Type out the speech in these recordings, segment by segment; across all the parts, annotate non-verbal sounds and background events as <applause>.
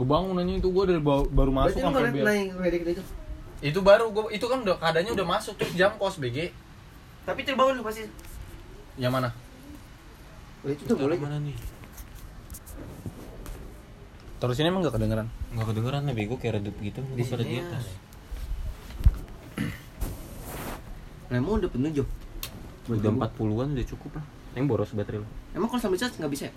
gue bangun anjing itu gue dari baru, baru masuk Berarti sampai bel itu. itu baru gue itu kan udah keadaannya udah masuk terus jam kos BG Tapi terbangun lu pasti. yang mana Oh, itu tuh boleh. mana nih terus ini emang gak kedengeran nggak kedengeran ya bego kayak redup gitu Di gue pada sini di ya. atas <clears throat> Lemon udah penuh Jo. Udah gua. 40-an udah cukup lah yang boros baterai lo Emang kalau sambil charge nggak bisa? ya?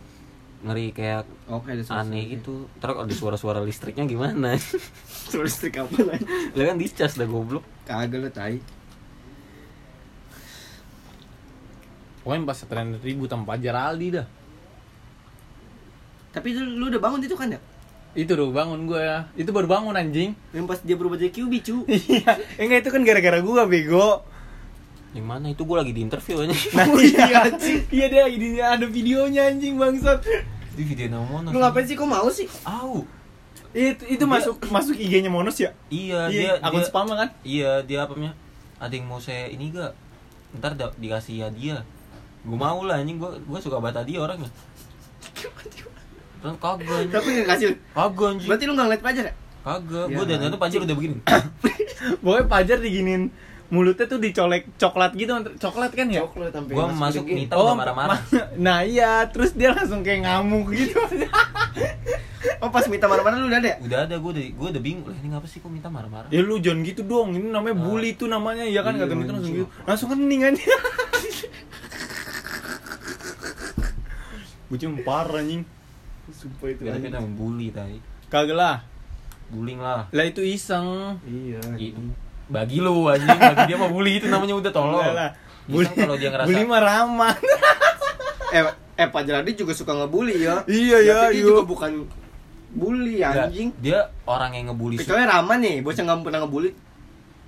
Ngeri kayak Oke, suara- aneh gitu. Terus ada suara-suara listriknya gimana? <laughs> Suara listrik apa lagi? <laughs> lah kan dicas dah goblok. Kagak lah tai. pokoknya pas tren ribut sama Fajar Aldi dah. Tapi lu, lu udah bangun itu kan ya? itu udah bangun gue ya. Itu baru bangun anjing. Yang pas dia berubah jadi QB cu. <laughs> iya. Enggak itu kan gara-gara gue bego. Yang mana? Itu gue lagi di interview aja nah iya. Anjing. Iya dia ini ada videonya anjing bangsat di video nama mana Lu ngapain sih? Kok mau sih? Au. itu itu masuk masuk IG-nya Monos ya? Iya iya dia akun dia, spam kan? iya dia apa namanya? Ada yang mau saya ini gak ntar da- dikasih hadiah. Gue mau lah anjing. Gue gue suka banget hadiah orangnya. Kan kagak Tapi nggak kasih. kagak anjing. Berarti lu nggak ngeliat pajar ya? kagak. Ya, gue dan itu pacar udah begini. <laughs> Pokoknya Fajar diginin mulutnya tuh dicolek coklat gitu coklat kan ya? Coklat sampai gue masuk. Nita udah marah-marah. ma- nah iya terus dia langsung kayak ngamuk gitu. <laughs> Oh pas minta marah-marah lu udah ada ya? udah ada gue udah gue udah bingung. Lah ini ngapa sih kok minta marah-marah? Ya lu jangan gitu dong. Ini namanya Ah. bully tuh namanya. Ya kan? Iya, kata Mitra langsung anjing. gitu langsung kening aja gue cuma parah anjing. Sumpah itu. kita kita membuli tadi kagak lah. Bullying lah. Lah itu iseng. Iya. I- bagi lu anjing bagi dia mah bully itu namanya udah lah Bully kalau dia ngerasa bully mah ramah <laughs> Eh, eh Pak Jeladi juga suka ngebully ya. Iya, ya, Tapi dia iya. juga bukan bully Enggak, anjing. dia orang yang ngebully Kecuali Rama nih, bocah nggak pernah ngebully.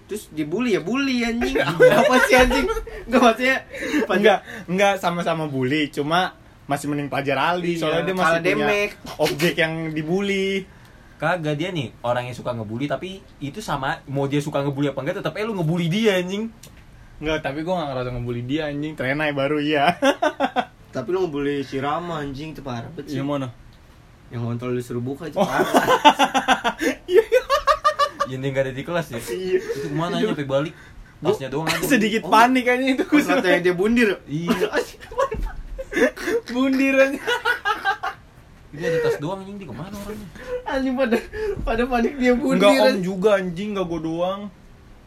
Terus dibully ya bully anjing. <laughs> Apa sih anjing? Enggak maksudnya Pak enggak enggak sama-sama bully cuma masih mending Fajar Aldi Iya, soalnya dia masih kalah punya demek. objek yang dibully kagak dia nih orang yang suka ngebully tapi itu sama mau dia suka ngebully apa enggak tetap eh lu ngebully dia anjing Enggak, tapi gue gak ngerasa ngebully dia anjing Trenai baru iya <laughs> Tapi lu ngebully si Rama anjing itu parah banget sih. Yang mana? Yang kontrol disuruh buka itu Oh. parah. <laughs> yang dia nggak ada di kelas ya Iya itu ke mana aja sampai balik tasnya doang ada Sedikit Oh. panik aja itu Pas katanya dia bundir. iya <laughs> Bundir aja ini ada tas doang anjing dia ke mana orangnya Anjing pada pada panik dia bundir. Enggak om juga anjing, enggak gue doang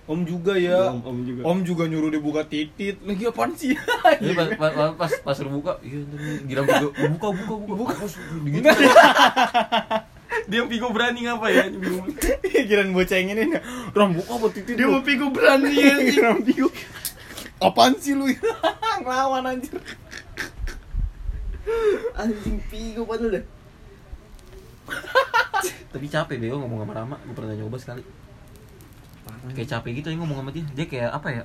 Om juga ya Om, om juga. Om juga nyuruh dia buka titit Lagi apaan sih? Jadi pas, pas, pas, pas, buka, iya Gilang Pigo, buka, buka, buka, buka, <laughs> gitu. Dia Pigo berani ngapa ya? Bingung. Kirain bocah yang ini Ram buka apa titit Dia mau pigu berani anjing. Ram pigo Apaan sih lu? <laughs> Ngelawan anjir Anjing pigu padahal dah. Tapi capek Beo ngomong sama Rama, gue pernah nyoba sekali. Kayak capek gitu ya ngomong sama dia. Dia kayak apa ya?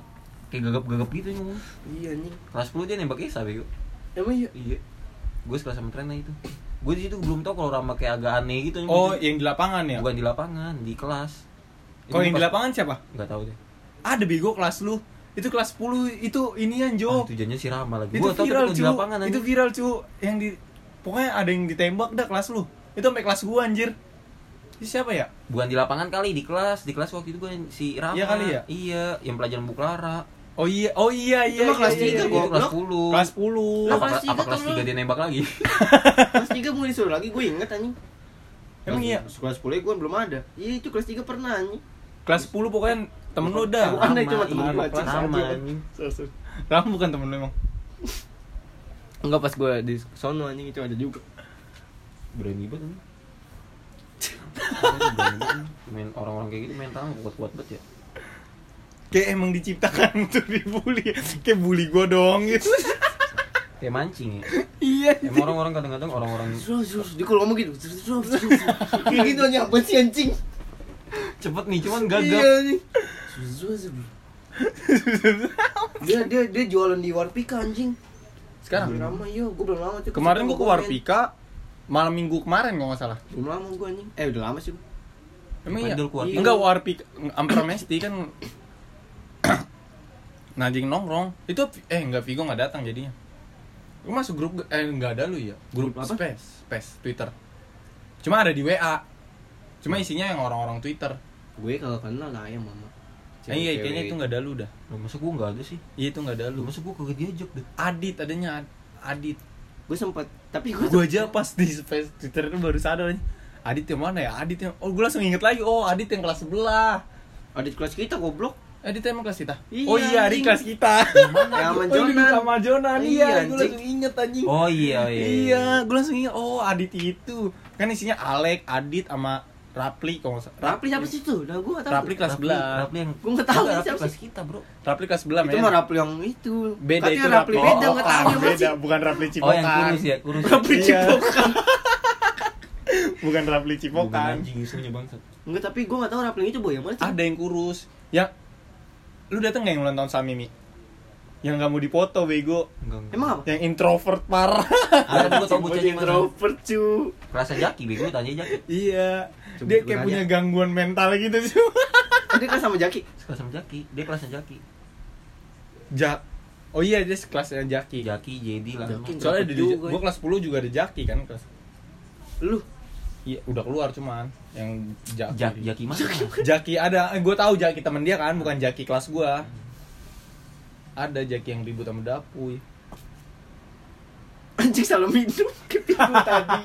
Kayak gagap-gagap gitu ya ngomong. Iya anjing. Kelas 10 dia nembak Esa Bego. Emang iya. Iya. Gue sekelas sama Trena itu. Gue di situ belum tahu kalau Rama kayak agak aneh gitu. Oh yang di lapangan ya? bukan di lapangan, di kelas. Kalau yang di lapangan siapa? Enggak tahu deh. Ada bego kelas lu Itu kelas 10 Itu inian Jo itu janjinya si Rama lagi. itu Gua viral cu di lapangan itu anjing. viral cu yang di pokoknya ada yang ditembak dah kelas lu itu sampai kelas gua anjir itu siapa ya Bukan di lapangan kali, di kelas. Di kelas waktu itu gue si Rama. Iya kali ya? Iya, yang pelajaran Bu Clara. oh iya oh iya iya kelas iya, tiga, iya, Itu iya. kelas goblok. 10. kelas 10 Lah, apa, kelas apa tiga kelas. 3 dia nembak lagi? <laughs> Kelas 3 mau disuruh lagi gue inget anjing. emang iya Kelas 10 gue belum ada. Iya itu kelas 3 pernah anjing. kelas 10 pokoknya temen lu dah Bukan, Rama, cuma temen iya, gua, kelas Aja. anjing. Ram bukan temen lu emang Enggak pas gue di sono anjing itu ada juga. Berani banget <laughs> banget. main orang-orang kayak gitu main tangan kuat-kuat banget ya. kayak emang diciptakan <laughs> untuk dibully kayak bully gua dong gitu <laughs> Kayak mancing ya. iya Emang orang-orang kadang-kadang orang-orang dia kalau ngomong gitu. Kayak gitu anjing apa sih anjing? cepet nih, cuman Iya gagap. terus, terus. Dia dia dia jualan di Warpika anjing. sekarang Belum lama iya, gue belum lama tuh. kemarin gua ke. Warpika malam minggu kemarin kalau nggak salah Belum lama gue anjing. Eh udah lama sih. gua. Emang iya? Warpika. Enggak Warpika, Ampera Mesti kan <coughs> Najing nongkrong. Itu eh enggak Vigo enggak datang jadinya. Lu masuk grup eh enggak ada lu ya? Grup Grup apa? Space, Space Twitter. Cuma ada di WA. Cuma isinya yang orang-orang Twitter. Gue kalau kenal lah ya mama. Eh, iya, kayaknya itu nggak ada lu dah. Loh, masa gua nggak ada sih? Iya itu nggak ada Lu masa gua kagak diajak deh? Adit adanya Ad- Adit. Gue sempat tapi gue Gue aja pas di space Twitter itu baru sadar nih. Adit yang mana ya? Adit yang Oh, gue langsung inget lagi. Oh, Adit yang kelas sebelah. Adit kelas kita goblok. Adit emang kelas kita? Iya, oh iya, Adit kelas kita. Yang sama <laughs> Oh, Jonan. sama Jonan. Iya, Iya, gue langsung inget anjing. Oh iya iya. Iya, gue langsung inget. Oh, Adit itu. Kan isinya Alek, Adit sama Rapli kalau nggak salah. Rapli siapa sih tuh? Nah, gue gak tahu. Rapli kelas Rapli, sebelah. Rapli yang Gua nggak tahu Enggak, siapa kelas kita, Bro. Rapli kelas sebelah, Itu men. mah Rapli yang itu. Beda Katanya itu Rapli beda Oh, enggak tahu bukan, sih. beda, bukan Rapli Oh, Cipokan. yang kurus ya, kurus. Rapli Iya. Cipokan. <laughs> bukan Rapli Bukan Cipokan. anjing isunya bangsat. Enggak, tapi gue gak tahu Rapli itu boy yang mana sih? Ada yang kurus. Yang lu dateng nggak yang ulang tahun sama Mimi? Yang gak mau dipoto, bego. Enggak. enggak. Emang apa? Yang introvert parah. Ada gua tau mana. introvert cu. Kerasa Jaki, bego tanya Jaki. iya. Coba Dia kayak nanya. punya gangguan mental gitu <laughs> sih. Dia kan sama Jaki. Sekelas sama Jaki, dia kelasnya Jaki. Jak. Oh iya, dia kelasnya Jaki. Jaki, Jadi lah. Jaki. Soalnya di, Juga. gua kelas 10 juga ada Jaki kan kelas. Lu Iya, udah keluar cuman yang Jaki. Jak, Jaki mana? <laughs> Jaki ada, eh, gue tahu Jaki temen dia kan, bukan Jaki kelas gua. Ada Jaki yang ribut sama Dapuy. Anjing selalu minum <laughs> ke Pigo tadi.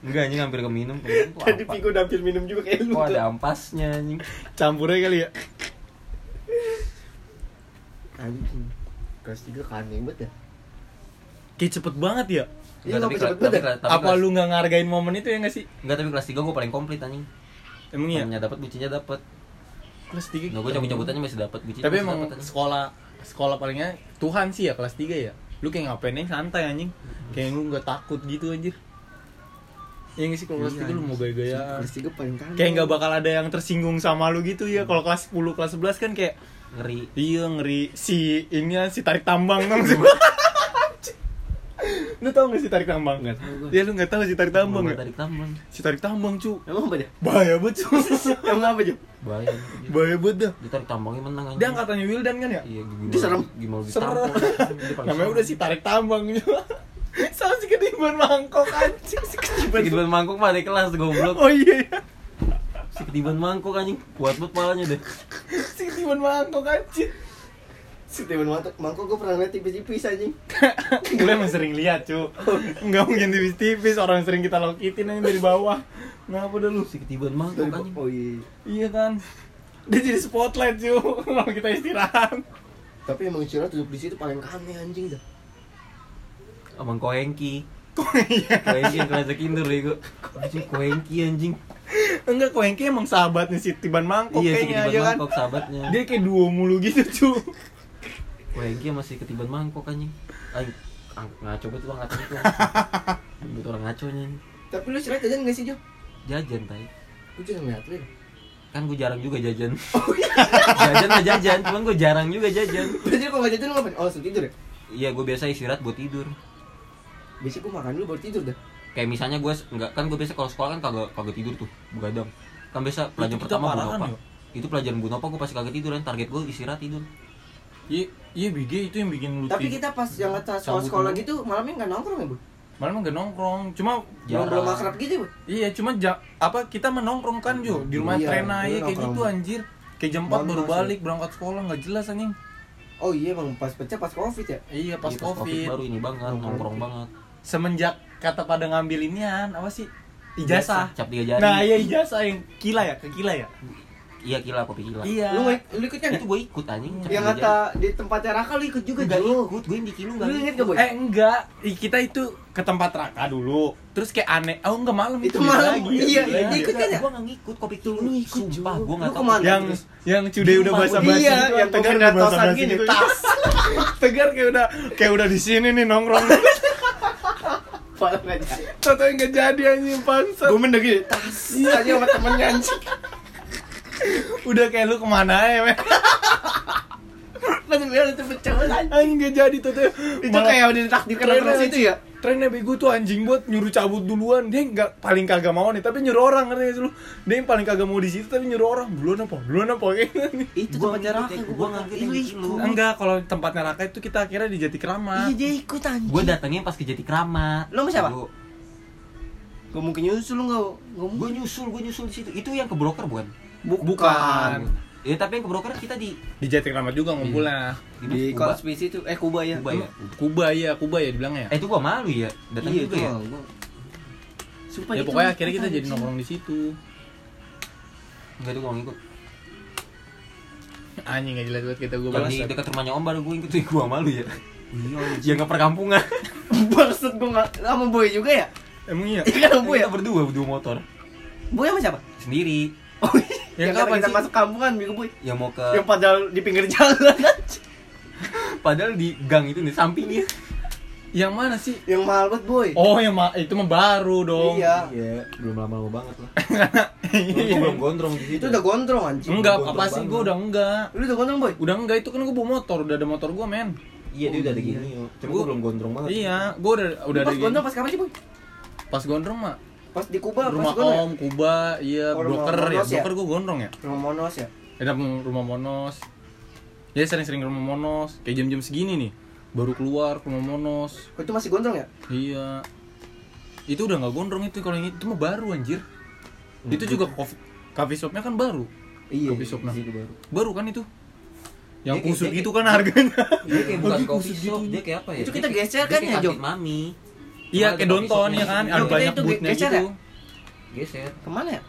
Enggak, anjing hampir keminum. keminum tuh Tadi? Pigo udah hampir minum juga kayak lu Kok ada ampasnya anjing. Campurnya kali ya. Anjing. Kelas 3 kan yang banget ya. Kayak cepet banget ya. Iya, Enggak, tapi, cepet banget tapi, ya. tapi Apa kelas- lu nggak ngargain momen itu ya nggak sih? Enggak, tapi kelas 3 gue paling komplit anjing. Emang iya. Temennya dapat, bucinya dapat. Kelas 3 Nah, gue cabut-cabutannya masih dapat, bucinya Tapi emang dapet, sekolah sekolah palingnya Tuhan sih ya kelas 3 ya. Lu kayak ngapain aja santai anjing. Kayak lu nggak takut gitu anjir. Ya nggak sih kalau kelas Iya, 3 lu mau gaya-gaya. Kelas 3 paling kan. Kayak nggak bakal ada yang tersinggung sama lu gitu ya. Kalau kelas 10, kelas 11 kan kayak ngeri. Iya ngeri si ini si tarik tambang sih? <laughs> lu tau gak si tarik tambang? Nggak tahu gua. Ya lu gak tau si tarik tambang ya? tarik tambang. Si tarik tambang cu Emang apa dia? Bahaya banget cu <laughs> Emang apa, Ju? Bahaya. Bahaya banget dah Dia tarik tambangnya menang anjing. Dia angkatannya Wildan kan ya? Iya, gimana? Dia serem. Gimana paling <laughs> Namanya udah si tarik tambang <laughs> Sama si ketiban mangkok anjing Si ketiban Ketiban mangkok mah ada kelas goblok. Oh iya ya Si ketiban mangkok anjing. Kuat banget palanya deh. Si ketiban mangkok anjing Si Temen mangkok, mangkok gue pernah liat tipis-tipis anjing. <laughs> Gue emang sering lihat cu Nggak mungkin tipis-tipis Orang sering kita lokitin aja dari bawah Ngapa dah lu? Si ketiban mangkok Dari anjing. Oh iya. Iya kan Dia jadi spotlight cu Kalau kita istirahat Tapi emang istirahat duduk di situ paling kane anjing dah. Abang Koengki. Iya Koengki yang kelas kindur bego. Anjing Koengki anjing. Enggak, Koengki emang sahabatnya si Tiban Mangkok Iya si kayaknya ketiban aja kan. mangkok sahabatnya. Dia kayak duo mulu gitu, cu. Sama si ketiban mangkok anjing. Ay, ngaco banget bang ngaco itu. <laughs> Betul orang ngaconya anjing. Tapi lu istirahat jajan gak sih, Jo? Jajan tai. Gue jarang liat lu. ya. Kan gue jarang juga jajan. <laughs> jajan mah jajan, cuman gue jarang juga jajan. Berarti kalau gak jajan lu ngapain? Oh, langsung tidur ya? Iya, gue biasa istirahat buat tidur. Biasanya gue makan dulu baru tidur dah. Kayak misalnya gue enggak kan gue biasa kalau sekolah kan kagak kagak tidur tuh, begadang. Kan biasa pelajaran pertama Bunapa. ya? Itu pelajaran Bunapa gue pasti kagak tidur kan. Target gue istirahat tidur. Iya, iya BG itu yang bikin lu Tapi kita pas yang atas sekolah-sekolah gitu malamnya nggak nongkrong ya, Bu? malah emang gak nongkrong. Cuma Belum belum akrab gitu, Bu? iya, cuma ja, apa kita menongkrong kan, Jo. Di rumah Iya, Trena dulu ya kayak gitu anjir. Kayak jam 4 Malam baru balik berangkat sekolah nggak jelas anjing. Oh iya, emang pas pecah pas Covid ya? Iya, pas Iya, Covid. baru ini banget, Nongkrong. nongkrong banget. Semenjak kata pada ngambil inian, apa sih? Ijazah. Cap tiga jari. Nah, iya ijazah yang kila ya, ke kila ya? Iya kila kopi kila. Iya. Lu, lu ikut kan? Itu gue ikut anjing. Yang kata di tempatnya Raka lu ikut juga, Jo. ikut, gue yang di kilo Lu enggak inget gak, Boy? Eh enggak, Ih, kita itu ke tempat Raka dulu. Terus kayak aneh. Oh enggak malam Itu beda malam, lagi. iya, iya, lagi. ikut kan ya? Gue enggak ngikut kopi kilo. Lu ikut, Sumpah, gue enggak Lu tahu. ke mana? Yang yang cude udah Sumpah, bahasa gua- basi Iya, yang tegar tegar udah bahasa tosan basi gini, tas. <laughs> tegar kayak udah kayak udah di sini nih nongkrong. <laughs> Padahal nggak jadi. Gak jadi anjing bangsa. Gue mendek gini, tas. Tanya sama temennya anjing. Udah kayak lu ke mana ya, men? Langsung bilang itu pecah banget. Anjing gak jadi Toto. Itu kayak udah ditakdirkan orang situ ya? Trennya bego tuh anjing buat nyuruh cabut duluan. Dia nggak paling kagak mau nih, tapi nyuruh orang ngerti gak sih lu? Dia yang paling kagak mau di situ tapi nyuruh orang. Duluan apa? Duluan apa <laughs> kayak gini. Itu Gua tempatnya ngikut Raka, ya, gue gua nggak Lu ikut. Enggak, kalau tempatnya Raka itu kita akhirnya di Jati Kramat. Iya dia ikut anjing. Gue datangnya pas ke Jati Kramat. Lu sama siapa? Gua- Gak mungkin nyusul lu nggak nggak gue nyusul gue nyusul di situ itu yang ke broker bukan Bukan. ya tapi yang ke broker kita di Di Jatikeramat juga ngumpulnya. Di Kuba. Cold Space itu eh Kuba ya. Kuba ya Kuba iya, Kuba ya dibilangnya. eh itu gua malu ya datang Iya juga itu ya gua. Sumpah ya itu pokoknya akhirnya kita jadi nongkrong di situ. enggak tuh gua nggak ikut Anjing gak jelas banget kita gue yang di dekat rumahnya om baru gue ikut tuh <laughs> gua malu ya Iya. <laughs> yang ke perkampungan <laughs> Bangsat gua nggak sama Boy juga ya. Emang iya. Iya sama Boy ya. kita berdua berdua motor Boy sama siapa? sendiri Oh iya. Yang Yang kapan kita sih? masuk kampungan Bego Boy. yang mau ke Yang padahal di pinggir jalan <laughs> padahal di gang itu nih sampingnya Yang mana sih? Yang mahal banget Boy. Oh, yang ma itu mah baru dong. Iya. iya belum lama-lama banget lah <laughs> Iya. Gua belum gondrong di situ Itu udah gondrong anjing. Enggak, Gondrong apa sih banget. gue udah enggak. Lu udah gondrong Boy? Udah enggak itu kan gue bawa motor, udah ada motor gue men. iya dia udah ada gini yo. cuma gua belum gondrong banget Iya, gue udah udah Pas ada gondrong gini. pas kapan sih Boy? Pas gondrong mah Pas di Kuba rumah pas om, Kuba, iya Oh, broker ya, Monos ya? broker gue gondrong ya. ya? Rumah Monos ya. Ada rumah Monos. Ya sering-sering ke rumah Monos, kayak jam-jam segini nih. Baru keluar ke rumah Monos. Oh, itu masih gondrong ya? Iya. Itu udah nggak gondrong itu kalau yang itu mah baru anjir. Itu juga coffee, coffee shopnya kan baru. Iya. Coffee shop nah. Di situ baru Baru kan itu. Yang kusut gitu kan harganya. dia kayak bukan coffee kusut shop gitu. dia kayak apa ya Itu kita geser kan ya, Jo? kantin mami Iya, kayak Donton ya kan, ada banyak itu bootnya geser gitu. ya? geser Ke mana ya?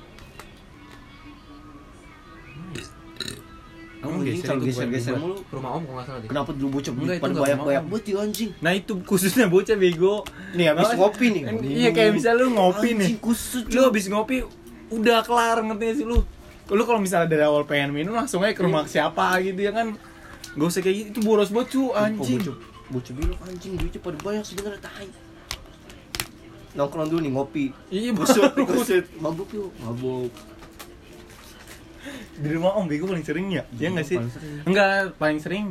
Emang Anjing, geser geser-geser bukan mulu. ke rumah om kalau nggak salah deh Kenapa dulu bocah Enggak, pada mau. banget ya anjing? Nah itu khususnya bocah bego. Nih habis ngopi nih. Iya kayak misalnya lu ngopi nih. Anjing kusut Lu habis ngopi udah kelar ngerti sih lu? Lu kalau misalnya dari awal pengen minum langsung aja ke rumah siapa gitu ya kan. Gak usah kayak gitu, itu boros banget cu anjing. Bocah, bocah bilang anjing duitnya pada banyak sebenarnya tai. Nongkrong dulu nih ngopi. Iya boros. kusut. Mabuk yuk, mabuk. Di rumah om bego paling sering ya? Iya nggak sih? Paling sering. Enggak, paling sering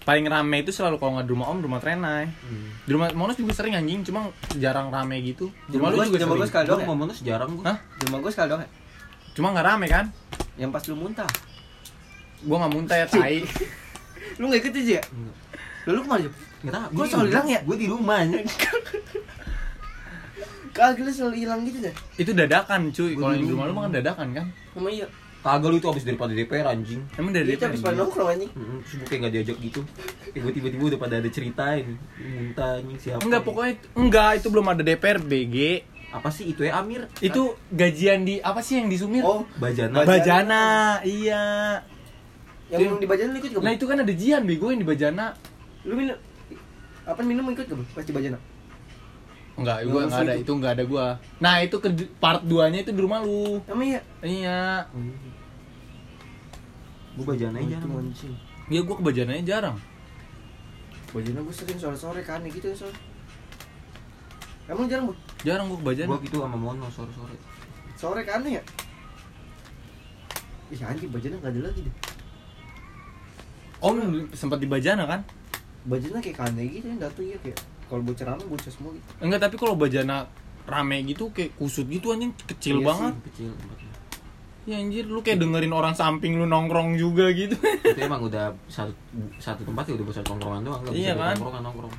paling rame itu selalu kalau nggak di rumah om di rumah Trenai di rumah Monos juga sering anjing cuma jarang rame gitu di rumah lu Rumah juga rumah gua sering sekali doang ya? rumah Monos jarang gua Hah? Di rumah gue sekali dong ya. cuma nggak rame kan Yang pas lu muntah. gua nggak muntah ya tai <laughs> Lu enggak ikut aja ya? Lalu ke mana? Nggak tahu, Gua gua selalu hilang ya? Gue di rumah. <laughs> Kagak lu selalu hilang gitu deh. itu dadakan cuy kalau di yang di rumah lu rumah. mah kan dadakan kan Sama iya. Kagak lu itu habis daripada DPR anjing. emang dari Itu habis pada nongkrong anjing. Mm, Terus gue kayak gak diajak gitu Kayak gue tiba-tiba udah pada ada ceritain Muntah anjing siapa enggak pokoknya enggak itu belum ada DPR BG Apa sih itu ya Amir? itu gajian di apa sih yang di Sumir Oh, Bajana Bajana. Bajana iya yang di Bajana lu ikut gak? nah itu kan ada Jian bego yang di Bajana Lu minum apa minum ikut gak? Pas di Bajana. Enggak gua lu enggak ada itu enggak ada gua nah itu ke part 2 nya itu di rumah lu Emang iya. iya Gue Bajana Oh, aja itu anjing. iya gua ke Bajananya jarang Bajana gue sering sore-sore kan gitu ya sore. Emang jarang bu? jarang gua ke Bajana Gue gitu sama Mono sore-sore Sore kan ya? Ih anjing Bajana gak ada lagi deh. Om sempat di Bajana kan Bajana kayak kane gitu yang datang ya kayak kalau bocah rame bocah semua gitu. enggak tapi kalau Bajana rame gitu kayak kusut gitu anjing kecil Iya banget Kecil tempatnya ya anjir lu kayak dengerin orang samping lu nongkrong juga gitu <laughs> Itu emang udah satu, satu tempat ya udah buat satu nongkrongan doang Nggak Iya bisa kan? nongkrongan nongkrong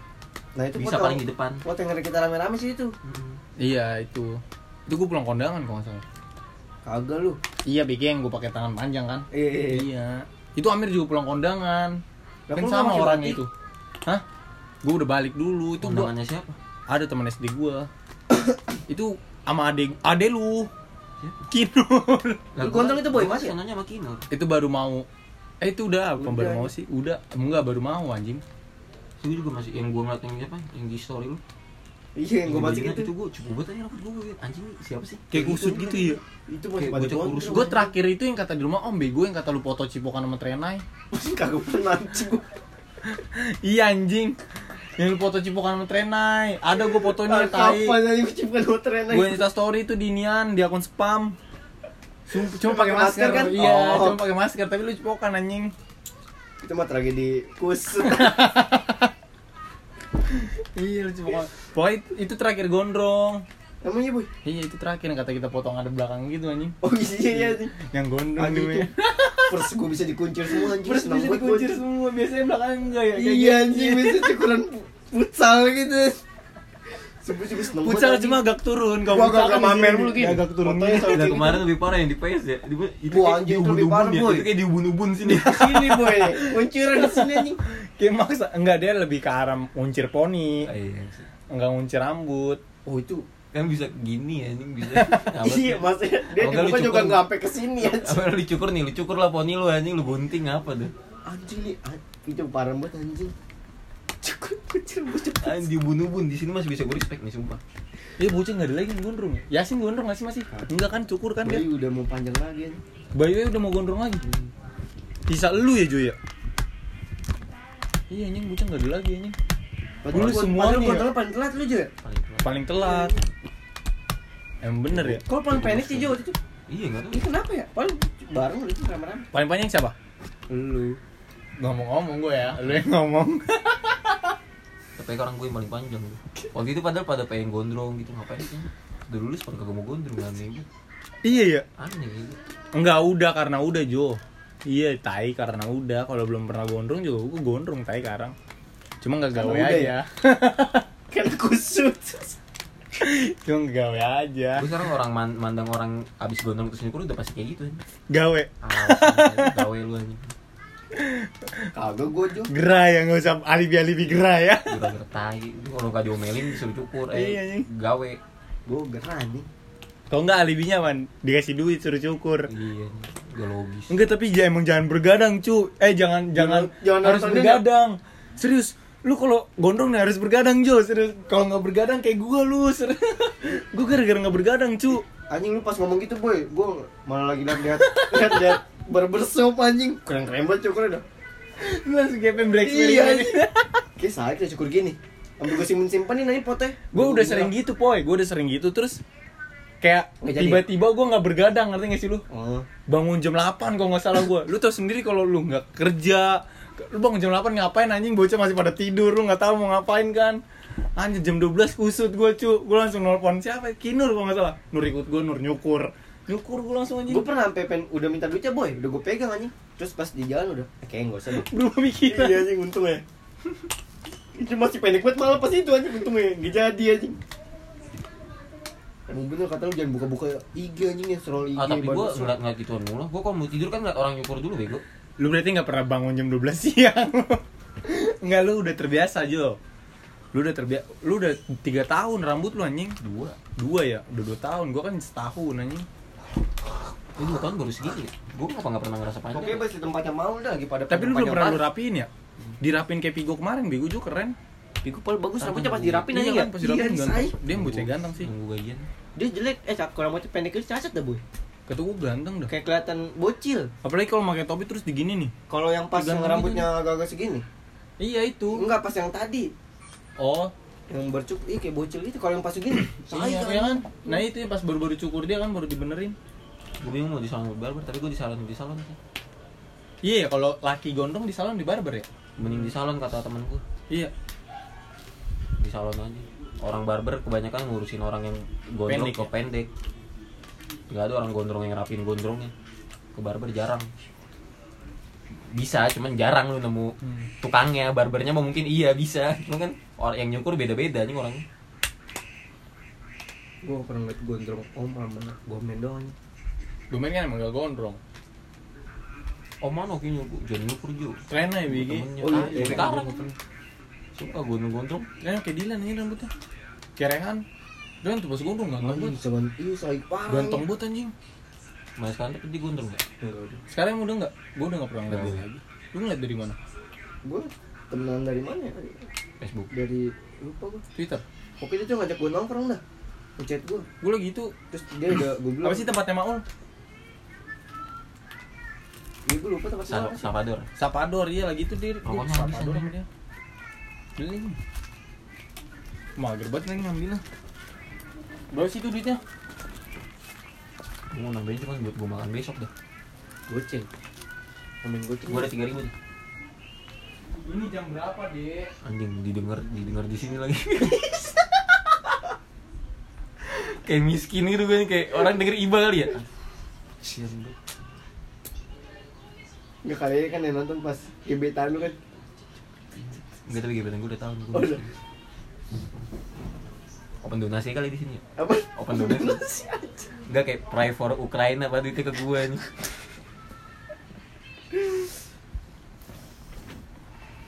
Nah itu Bisa paling di depan Waktu yang kita rame-rame sih itu. Mm. iya itu itu gua pulang kondangan kalau nggak salah Kagak lu. iya yang gua pakai tangan panjang kan Iya iya. iya. iya itu Amir juga pulang kondangan kan kok sama orangnya batik? itu hah gua udah balik dulu itu gua Undangannya siapa? ada teman SD gua <coughs> itu sama ade ade lu Siapa? Kinur gondrong itu boy, gua Mas, ya? Sonanya sama Kinur itu baru mau eh itu udah apa Udah, baru mau anjing. sih udah enggak baru mau anjing Itu juga masih yang gue ngeliat yang siapa? Yang di story lu Iya yang gue masukin Bajana itu. itu gue cukup banget aja rambut gue Anjing siapa sih? kayak kusut gitu ya Itu masih pada kurus. gue terakhir itu yang kata di rumah om bego yang kata lu foto cipokan sama Trenai Masih kagak pernah anjing iya anjing yang foto cipokan sama Trenai ada gue fotonya Ah, tai Kapan aja menciptakan motor enak. gue insta story itu di Nian di akun spam Cuma, cuma pakai masker, masker kan? Iya, Oh. cuma pakai masker tapi lu cipokan anjing. Itu mah tragedi kusut. <laughs> Iya, lu cipokan. Pokoknya itu terakhir gondrong. Emang iya boy? Iya, itu terakhir yang kata kita potong ada belakang gitu anjing. Oh iya iya nih. Yang gondrong Anjing itu. Pers gue bisa dikuncir semua anjing. Terus bisa dikuncir semua, biasanya belakang enggak ya kayak Iya gitu. anjing <laughs> bisa cukuran futsal gitu. Futsal banget, cuma agak turun Gua futsal kan di mamer mulu gini. Agak turun gitu. Nah, Gitu. kemarin lebih parah yang di PS ya. Di, itu kayak lebih parah, ya. boy. Itu kayak diubun-ubun sini. Sini boy, kuncuran di sini anjing. Kayak maksa enggak dia lebih ke arah nguncir poni. Ah, iya sih. Enggak nguncir rambut. Oh itu. Kan bisa gini ya, anjing bisa. <laughs> Apa sih? Iya, maksudnya dia Kalau nggak di muka lu juga cukur- nggak sampai ke sini anjing. Apa lu dicukur nih, lu cukur lah poni lu anjing, lu gunting apa tuh? Anjing nih, an- itu parah banget anjing. Cukup kecil bocah. Anjing diubun-ubun di sini masih bisa gue respect nih sumpah. Iya bocah enggak ada lagi yang gondrong. Yasin gondrong nggak sih masih? Enggak kan cukur kan dia. Bayi udah mau panjang lagi anjing. Bayu udah mau gondrong lagi. Sisa lu ya Joy ya? Iya anjing bocah enggak ada lagi anjing. Padahal Lu semuanya padahal ya? paling telat lu juga. Paling telat. Paling telat. Emang bener ya? Kalau paling pendek sih Jo waktu itu. Iya enggak tahu. Ini kenapa ya? Paling bareng itu rame-rame. Paling panjang siapa? Lu. Ngomong-ngomong gue ya, lu yang ngomong. <laughs> Tapi orang gue yang paling panjang. Waktu itu padahal pada pengen gondrong gitu ngapain sih? Udah lulus pada kagak mau gondrong aneh gitu. iya ya. Aneh gitu. Enggak udah karena udah Jo. Iya, tai karena udah. Kalau belum pernah gondrong juga gue gondrong tai karang. Cuma nggak gawe aja. ya? <laughs> Kan kusut. Cuma gawe aja. Gue sekarang orang man- mandang orang abis gondrong terus nyukur udah pasti kayak gitu anjing. Gawe. Ah, gawe lu anjing. Kagak gua Jo. Gerah ya nggak usah alibi-alibi gerah ya. Gara-gara tai. Lu Kalau gak diomelin disuruh cukur Iya, eh anjing. gawe. Gua gerah nih. Kalau nggak alibinya man, dikasih duit suruh cukur. Iya, gak logis. Enggak tapi ja- emang jangan bergadang cu. Eh jangan jangan, jangan harus bergadang. Serius, lu kalau gondrong nih harus bergadang Jo. Kalau nggak bergadang kayak gua lu. <laughs> Gua gara-gara nggak bergadang cu. Anjing lu pas ngomong gitu boy, gua malah lagi liat liat liat liat barbershop anjing. Keren keren banget cukurnya dah. Lu langsung kayak pengen bereksperimen. Iya. Kayak saya kita cukur gini. Ambil gua simpen simpenin aja potnya. gue udah sering gitu poy gue udah sering gitu terus kayak tiba-tiba gue nggak bergadang ngerti gak sih lu Oh. bangun jam 8 kalau nggak salah gue lu tau sendiri kalau lu nggak kerja lu bangun jam 8 ngapain anjing? Bocah masih pada tidur lu nggak tahu mau ngapain kan? Anjir jam 12 kusut gue cu. Gue langsung nelfon siapa? Kinur kalau nggak salah. Nur ikut gue nur nyukur. Nyukur gue langsung anjing. Gue pernah sampai pen udah minta duitnya boy, udah gue pegang anjing. Terus pas di jalan udah, eh, kayaknya enggak usah berubah pikiran Iya anjing untung ya. <laughs> Itu masih pendek banget malah pas itu anjing untung ya, nggak jadi anjing. Emang bener kata lu jangan buka-buka IG anjing ya. Scroll IG Ah, tapi gue ngeliat ngeliat gituan mulu. Gue kalau mau tidur kan ngeliat orang nyukur dulu bego. Lu berarti nggak pernah bangun jam 12 siang <laughs> Enggak lu udah terbiasa Jo lu udah terbiasa lu udah tiga tahun rambut lu anjing Dua. dua ya udah dua tahun gua kan setahun anjing Ini dua tahun baru segitu. Gue ngapa nggak pernah ngerasa panjang? Oke, pas di tempatnya mau udah lagi pada tapi lu belum pernah lu rapiin ya dirapin kayak Pigo kemarin Bego juga keren Piku paling bagus rambutnya pas dirapin Iya aja kan, ya. pas dirapin Iya, ganteng. dia bocah ganteng sih Nunggu gajian. Dia jelek, eh kalau rambutnya pendek itu cacat dah boy. Kata gua ganteng dah Kayak kelihatan bocil. apalagi kalau pakai topi terus digini nih Kalau yang pas yang rambutnya agak-agak segini. iya itu Enggak pas yang tadi. oh Yang bercuk, iya kayak bocil itu kalau yang pas segini. <coughs> iya ya kan nah itu yang pas baru-baru cukur dia kan baru dibenerin Gue bingung mau di salon barber, tapi gue di salon di salon sih. iya ya kalau laki gondrong di salon di barber ya Mending di salon kata temen gue. iya Di salon aja. Orang barber kebanyakan ngurusin orang yang gondrong Pendek ke ya? pendek. Gak ada orang gondrong yang rapin gondrongnya. Ke barber jarang. Bisa, cuman jarang lu nemu Hmm. tukangnya, barbernya mah mungkin iya bisa. Cuma kan orang yang nyukur beda-beda nih orangnya. Gue pernah ngeliat gondrong om sama gomen doang. Domain kan emang gak gondrong Oh mana oke nyukur, jangan nyukur juga. keren aja Bigi Temennya. Oh iya, sekarang iya. suka gondrong-gondrong. Keren kayak Dilan ini rambutnya Kerengan Dia tuh pas gondrong gak Anjing ngambut bisa banget, iya say parah. Ganteng banget anjing Mas sekarang tapi dia gondrong gak? Enggak udah. Sekarang udah gak? Gue udah gak pernah ngeliat dia Nggak. lagi Lu ngeliat dari mana? Gue temenan dari mana ya? Facebook. Dari lupa gue. Twitter Pokoknya dia tuh ngajak gue nongkrong dah. Ngechat gue. Gue lagi itu Terus dia udah gue bilang. Apa sih tempatnya Maul? Iya gue lupa tempat Sa- mana. Salvador. Sapador, iya lagi itu dia gua habis Sapador dia Beli Mager banget nih ngambilnya Berapa sih itu duitnya? Gue mau nambahin cuma buat gue makan besok dah. Goceng. Ngomongin goceng. Gue ada tiga ribu nih. Ini jam berapa deh? Anjing didengar didengar di sini lagi. <laughs> kayak miskin gitu kan kayak orang denger iba kali ya. Sian lu. Enggak kali ini kan yang nonton pas gebetan lu kan. Enggak tapi gebetan gue udah tahu gue Oh, udah. Open donasi kali di sini. Apa? open donasi. Enggak kayak pray for Ukraina apa duitnya ke gue nih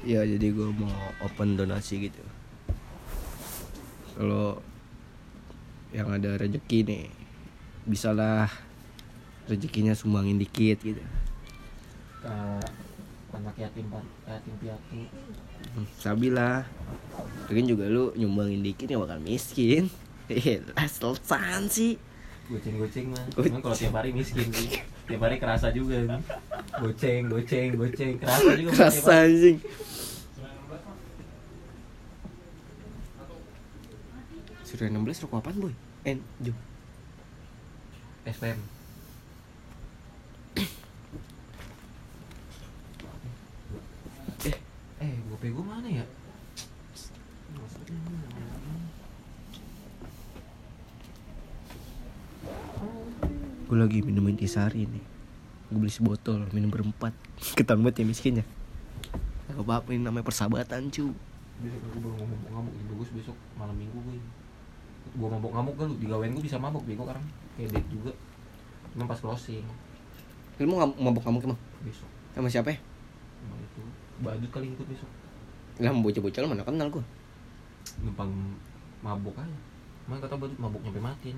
Ya jadi gue mau open donasi gitu. Kalau yang ada rezeki nih Bisalah rezekinya sumbangin dikit gitu. Ke anak yatim yatim piatu Sabilah Mungkin juga lu nyumbangin dikit ya bakal miskin. <laughs> Eh, selesai sih. Goceng goceng. Mah cuman kalau tiap hari miskin sih. Tiap hari kerasa juga nih goceng goceng goceng. Kerasa juga Kerasa anjing. Surya 16 rokok apaan boy? Eh, Jo. SPM eh eh gope gue mana ya Gue lagi minum intisari nih Gue beli sebotol, minum berempat. <laughs> Ketan banget ya miskinnya Gak apa-apa ini namanya persahabatan cu. Besok gue baru ngomong ngamuk jadi bagus besok malam minggu gue gue mabok ngamuk kan lu di gawean gue bisa mabok bego sekarang kayak date juga. Emang pas closing. Lu mau mabok kamu emang? besok. Sama siapa ya? emang itu. Badut kali ikut besok. Lah bocah-bocah lu mana kenal gue numpang mabok aja. Emang kata badut mabok nyampe mati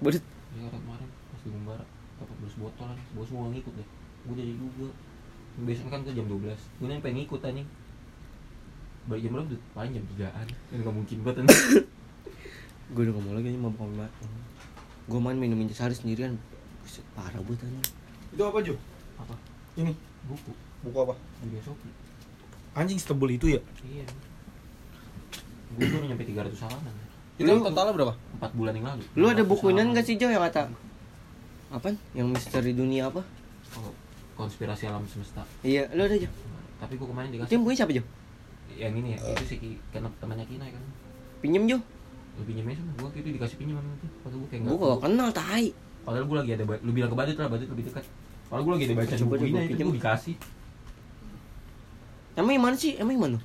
Bodit Ya kemarin pas di Mumbara dapat belas botol kan bos mau ngikut deh. Gue jadi juga. Biasanya kan tuh jam 12 gue nih pengen ngikut anjing. Balik jam berapa tuh? Paling jam 3an kan gak mungkin banget anjing. <laughs> Gue udah ngomong lagi nih mabok sama Gue main minum intisari sendirian Buset, parah banget anjing. Itu apa, Jo? apa? Ini. Buku. Buku apa? di Shopee Anjing setebel itu ya? iya. Gue baru nyampe 300 halaman Itu Lu- totalnya berapa? 4 bulan yang lalu Lu ada 400 buku ini halaman. gak sih Jo yang kata Apaan? Yang misteri dunia apa? oh, konspirasi alam semesta Iya, lu ada Jo tapi gue kemarin dikasih yang punya siapa Jo? yang ini ya itu sih karena temannya Kina kan Pinjem Jo lu pinjemnya sama gue itu dikasih pinjam sama itu padahal gue kayak nggak Gue gak kenal tai Padahal gue lagi ada lu bilang ke Badut lah, Badut lebih dekat. Padahal gue lagi ada baca buku ini gua itu pinjem. gue dikasih. Emang yang mana sih? Emang yang mana?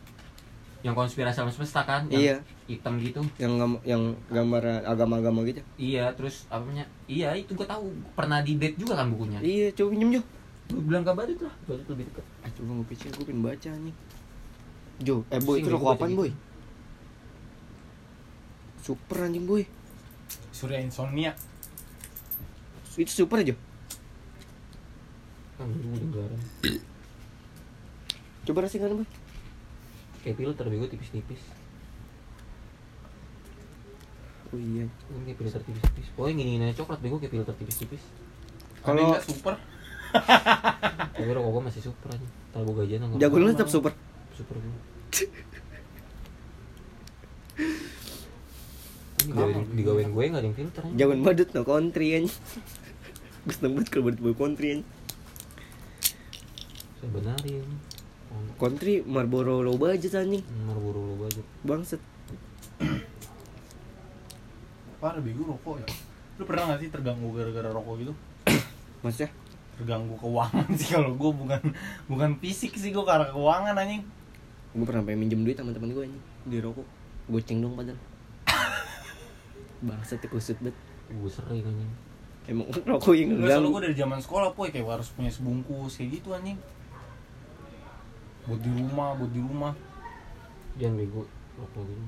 Yang konspirasi alam semesta kan, yang Iya. hitam gitu. Yang gam- yang gambar agama-agama gitu Iya, terus apa namanya? Iya, itu gue tahu pernah di date juga kan bukunya. Iya, coba pinjem Jo Gue bilang ke Badut lah, Badut lebih dekat. Ah, coba gue pikir gue pengen baca nih Jo, eh boy, itu rokok apaan gitu. boy? Super anjing boy Surya Insomnia. Itu super aja Kan. Coba rasain boy Kayak filter bego tipis-tipis. Oh iya Ini kayak filter tipis-tipis. Oh, yang gini gini coklat bego kayak filter tipis-tipis. Kalau enggak super, <laughs> Tapi rokok gue masih super aja. Kalau gue gajian nggak. Jago lu tetap super super gue. <laughs> Ini digawain, digawain gue nggak ada yang filter aja. Jagoan badut no country anjing Gue seneng banget kalau badut boy country anjing Saya benarin. Country Marlboro low budget anjing Marlboro lo budget. Bangset parah bego rokok ya. Lu pernah gak sih terganggu gara-gara rokok gitu? Maksudnya Terganggu keuangan <laughs> sih kalau gue bukan bukan fisik sih gue karena keuangan anjing. Gue pernah pengen minjem duit sama teman gue anjing Di rokok Goceng dong padahal <laughs> Bangset ya kusut banget Gue sering anjing. Emang <laughs> rokok yang Enggak selalu gue dari zaman sekolah poy kayak harus punya sebungkus kayak gitu anjing. Buat di rumah, buat di rumah. Jangan bego rokok gitu.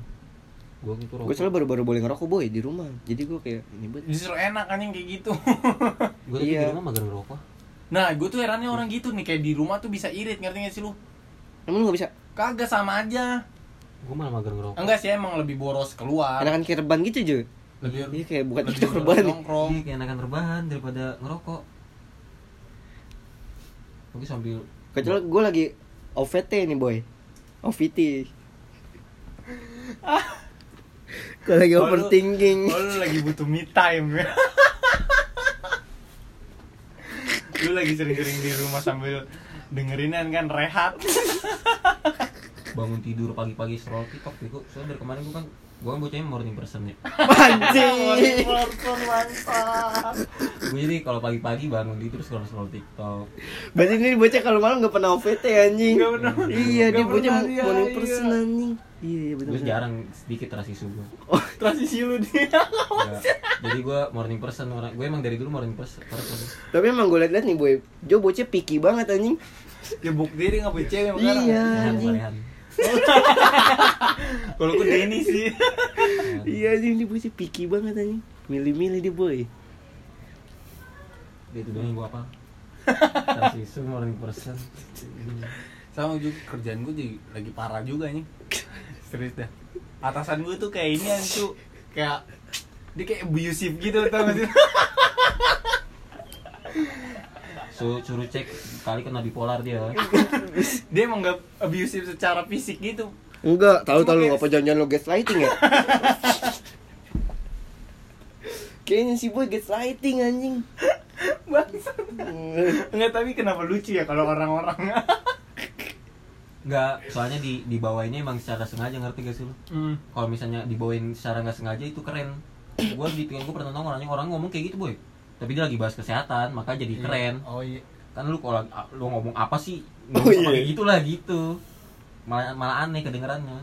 Gue gitu rokok. Gue selalu baru-baru boleh ngerokok boy di rumah Jadi gue kayak ini banget Justru enak anjing kayak gitu. <laughs> Gue Iya. di rumah mager ngerokok. nah, gue tuh herannya orang gitu nih kayak di rumah tuh bisa irit ngerti gak sih lu? Emang lu gak bisa? Kagak sama aja. Gue malah mager ngerokok. Enggak sih emang lebih boros keluar. Enakan kayak reban gitu juga Lebih Iya kayak bukan boros reban nongkrong. Iya, kayak enakan rebahan daripada ngerokok. Mungkin sambil Kecuali gue lagi OVT nih boy OVT Gue lagi Oh, overthinking Oh, lu lagi butuh me time ya. lu lagi sering-sering di rumah sambil dengerinan kan rehat. bangun tidur pagi-pagi scroll TikTok bego. Soalnya dari kemarin gue kan gue kan bocahnya morning person ya. <laughs> Anjing Morning person, bangsat. gue jadi kalau pagi-pagi bangun gitu terus scroll scroll TikTok Berarti ini bocah kalau malam gak pernah OVT anjing. Nggak pernah. Iya, dia bocah dia, morning iya. person anjing. Iya, iya benar. gue jarang sedikit trust isu gue Oh, <laughs> transisi lu dia jadi gue morning person orang gue emang dari dulu morning person person tapi emang gue liat-liat nih boy, Jo bocah picky banget anjing. dia buk diri nggak punya cewek sekarang Iya. Anjing. <laughs> Kalau gue Denny sih. Iya anjing dia bocah picky banget anjing. Milih-milih dia boy. dia itu doang <laughs> yang gue apa isu morning person sama juga kerjaan gue jadi lagi parah juga nih serius dah. Atasan gue tuh kayak ini cu kayak dia kayak abusive gitu tau gak sih <laughs> suruh suruh cek kali kena bipolar dia <laughs> dia emang gak abusive secara fisik gitu Enggak, tahu tahu lu apa jangan lo gaslighting ya? <laughs> Kayaknya si boy gaslighting anjing. <laughs> bangsat Enggak tapi kenapa lucu ya kalau orang-orang Enggak, soalnya di dibawainnya emang secara sengaja ngerti gak sih lu? hmm. Kalau misalnya dibawain secara nggak sengaja itu keren. Gua di pikiran gua pernah nongol orangnya orang ngomong kayak gitu, boy. Tapi dia lagi bahas kesehatan, maka jadi keren. oh iya Kan lu kalau lu ngomong apa sih? Oh, Ngomong iya. kayak gitu lah gitu. Malah malah aneh kedengerannya.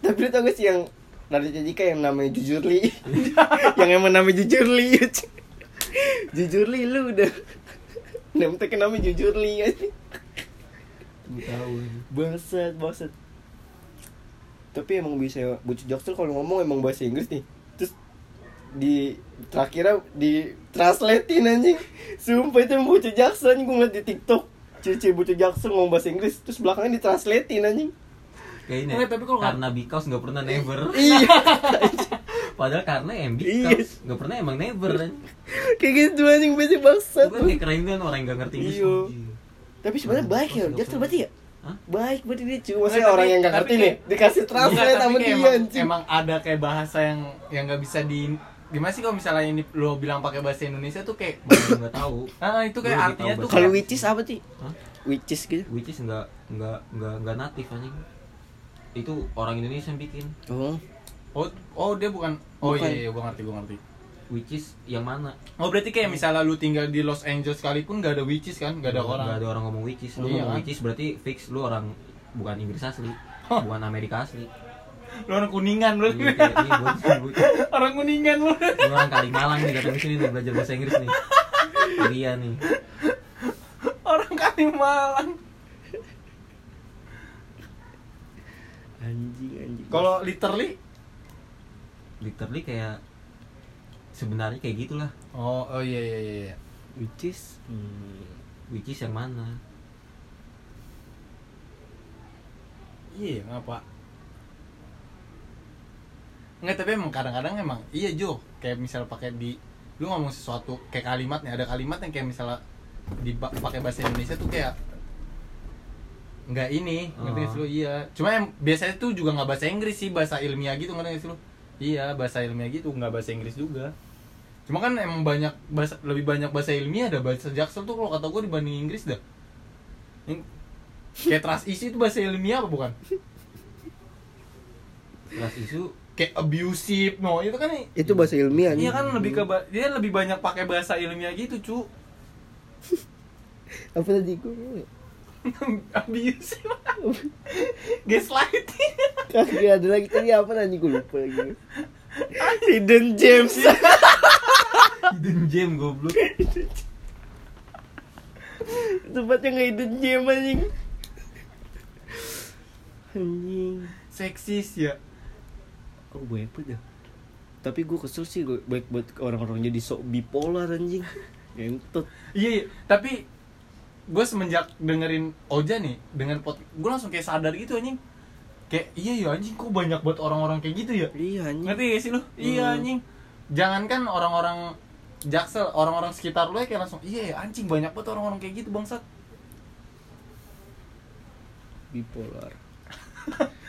Tapi lu tau gak sih yang Raditya Dika yang namanya Jujurli <laughs> Yang emang namanya Jujurli Jujurli lu udah Namanya tag namanya Jujurli anjing Gua tahu. Bangsat, bangsat Tapi emang bisa Bocah Jaksel kalau ngomong emang bahasa Inggris nih Terus di terakhirnya di translatein anjing Sumpah itu Jaksel anjing gue ngeliat di TikTok Cici bocah Jaksel ngomong bahasa Inggris Terus belakangnya ditranslatein anjing Kayak ini. Enggak, tapi kalau karena because nggak pernah never. <laughs> Iya <laughs> Padahal karena em Iya. nggak pernah emang never. Kayak gitu anjing bocah bangsat Itu kan kayak keren kan orang yang nggak ngerti Inggris. Iya. anjing. Tapi sebenarnya baik ya, Jaksel berarti ya? Hah? Baik berarti dia tapi- orang yang gak ngerti nih Dikasih translate tapi sama dia emang, anjing emang ada kayak bahasa yang yang nggak bisa di gimana sih kalau misalnya ini lo bilang pakai bahasa Indonesia tuh kayak nggak tahu. ah itu kayak Gua artinya tuh Kalau which is apa sih? Hah? Which is gitu? Which is nggak nggak nggak nggak natif anjing. Itu orang Indonesia yang bikin. Oh. Oh oh dia bukan. Oh Bukan. iya iya gua ngerti gua ngerti. Which is yang mana? Oh berarti kayak misalnya lu tinggal di Los Angeles sekalipun gak ada witches kan? Gak ada orang. nggak ada orang ngomong which is. Lu Iya, ngomong kan? which is berarti fix lu orang bukan Inggris asli bukan Amerika asli lu orang kuningan lu Iya, ini buat- buat- orang kuningan lu lu orang Kalimalang nih datang ke sini nih belajar bahasa Inggris nih. Iya nih. Orang Kalimalang. Anjing anjing. Kalau literally? Literally kayak sebenarnya kayak gitulah. Oh oh iya iya iya iya. Which is? Hmm. which is yang mana? Iya ngapa Enggak tapi emang kadang-kadang emang iya Jo. Kayak misal pakai di lu ngomong sesuatu kayak kalimat nih ada kalimat yang kayak misalnya dipakai bahasa Indonesia tuh kayak nggak ini ngerti nggak sih lu? Iya. Cuma yang biasanya tuh juga nggak bahasa Inggris sih bahasa ilmiah gitu ngerti nggak sih lu? Iya bahasa ilmiah gitu nggak bahasa Inggris juga. Cuma kan emang banyak bahasa lebih banyak bahasa ilmiah ada bahasa jaksel tuh kalau kata gue dibanding Inggris dah. Yang kayak trust issue itu bahasa ilmiah apa bukan? Trust isu kayak abusive no itu kan Itu bahasa ilmiah iya kan lebih ke dia lebih banyak pakai bahasa ilmiah gitu cu. <laughs> Apa tadi gue <laughs> abusive. Gaslighting. <laughs> Kagak ada lagi tadi apa anjing gue lupa lagi. Hidden James hidden gem goblok. Tempatnya nggak hidden gem anjing. Anjing. Seksis ya Oh banyak banget ya Tapi gue kesel sih gue baik buat orang-orang jadi sok bipolar anjing. <laughs> Entot iya, iya. tapi gue semenjak dengerin Oja nih dengan pot gue langsung kayak sadar gitu anjing. Kayak iya ya anjing kok banyak buat orang-orang kayak gitu ya? Iya anjing. Ngerti gak sih lu? Iya Hmm. anjing. Jangankan orang-orang jaksel orang-orang sekitar lu ya kayak langsung iya ya anjing banyak banget orang-orang kayak gitu bangsat. Bipolar <laughs>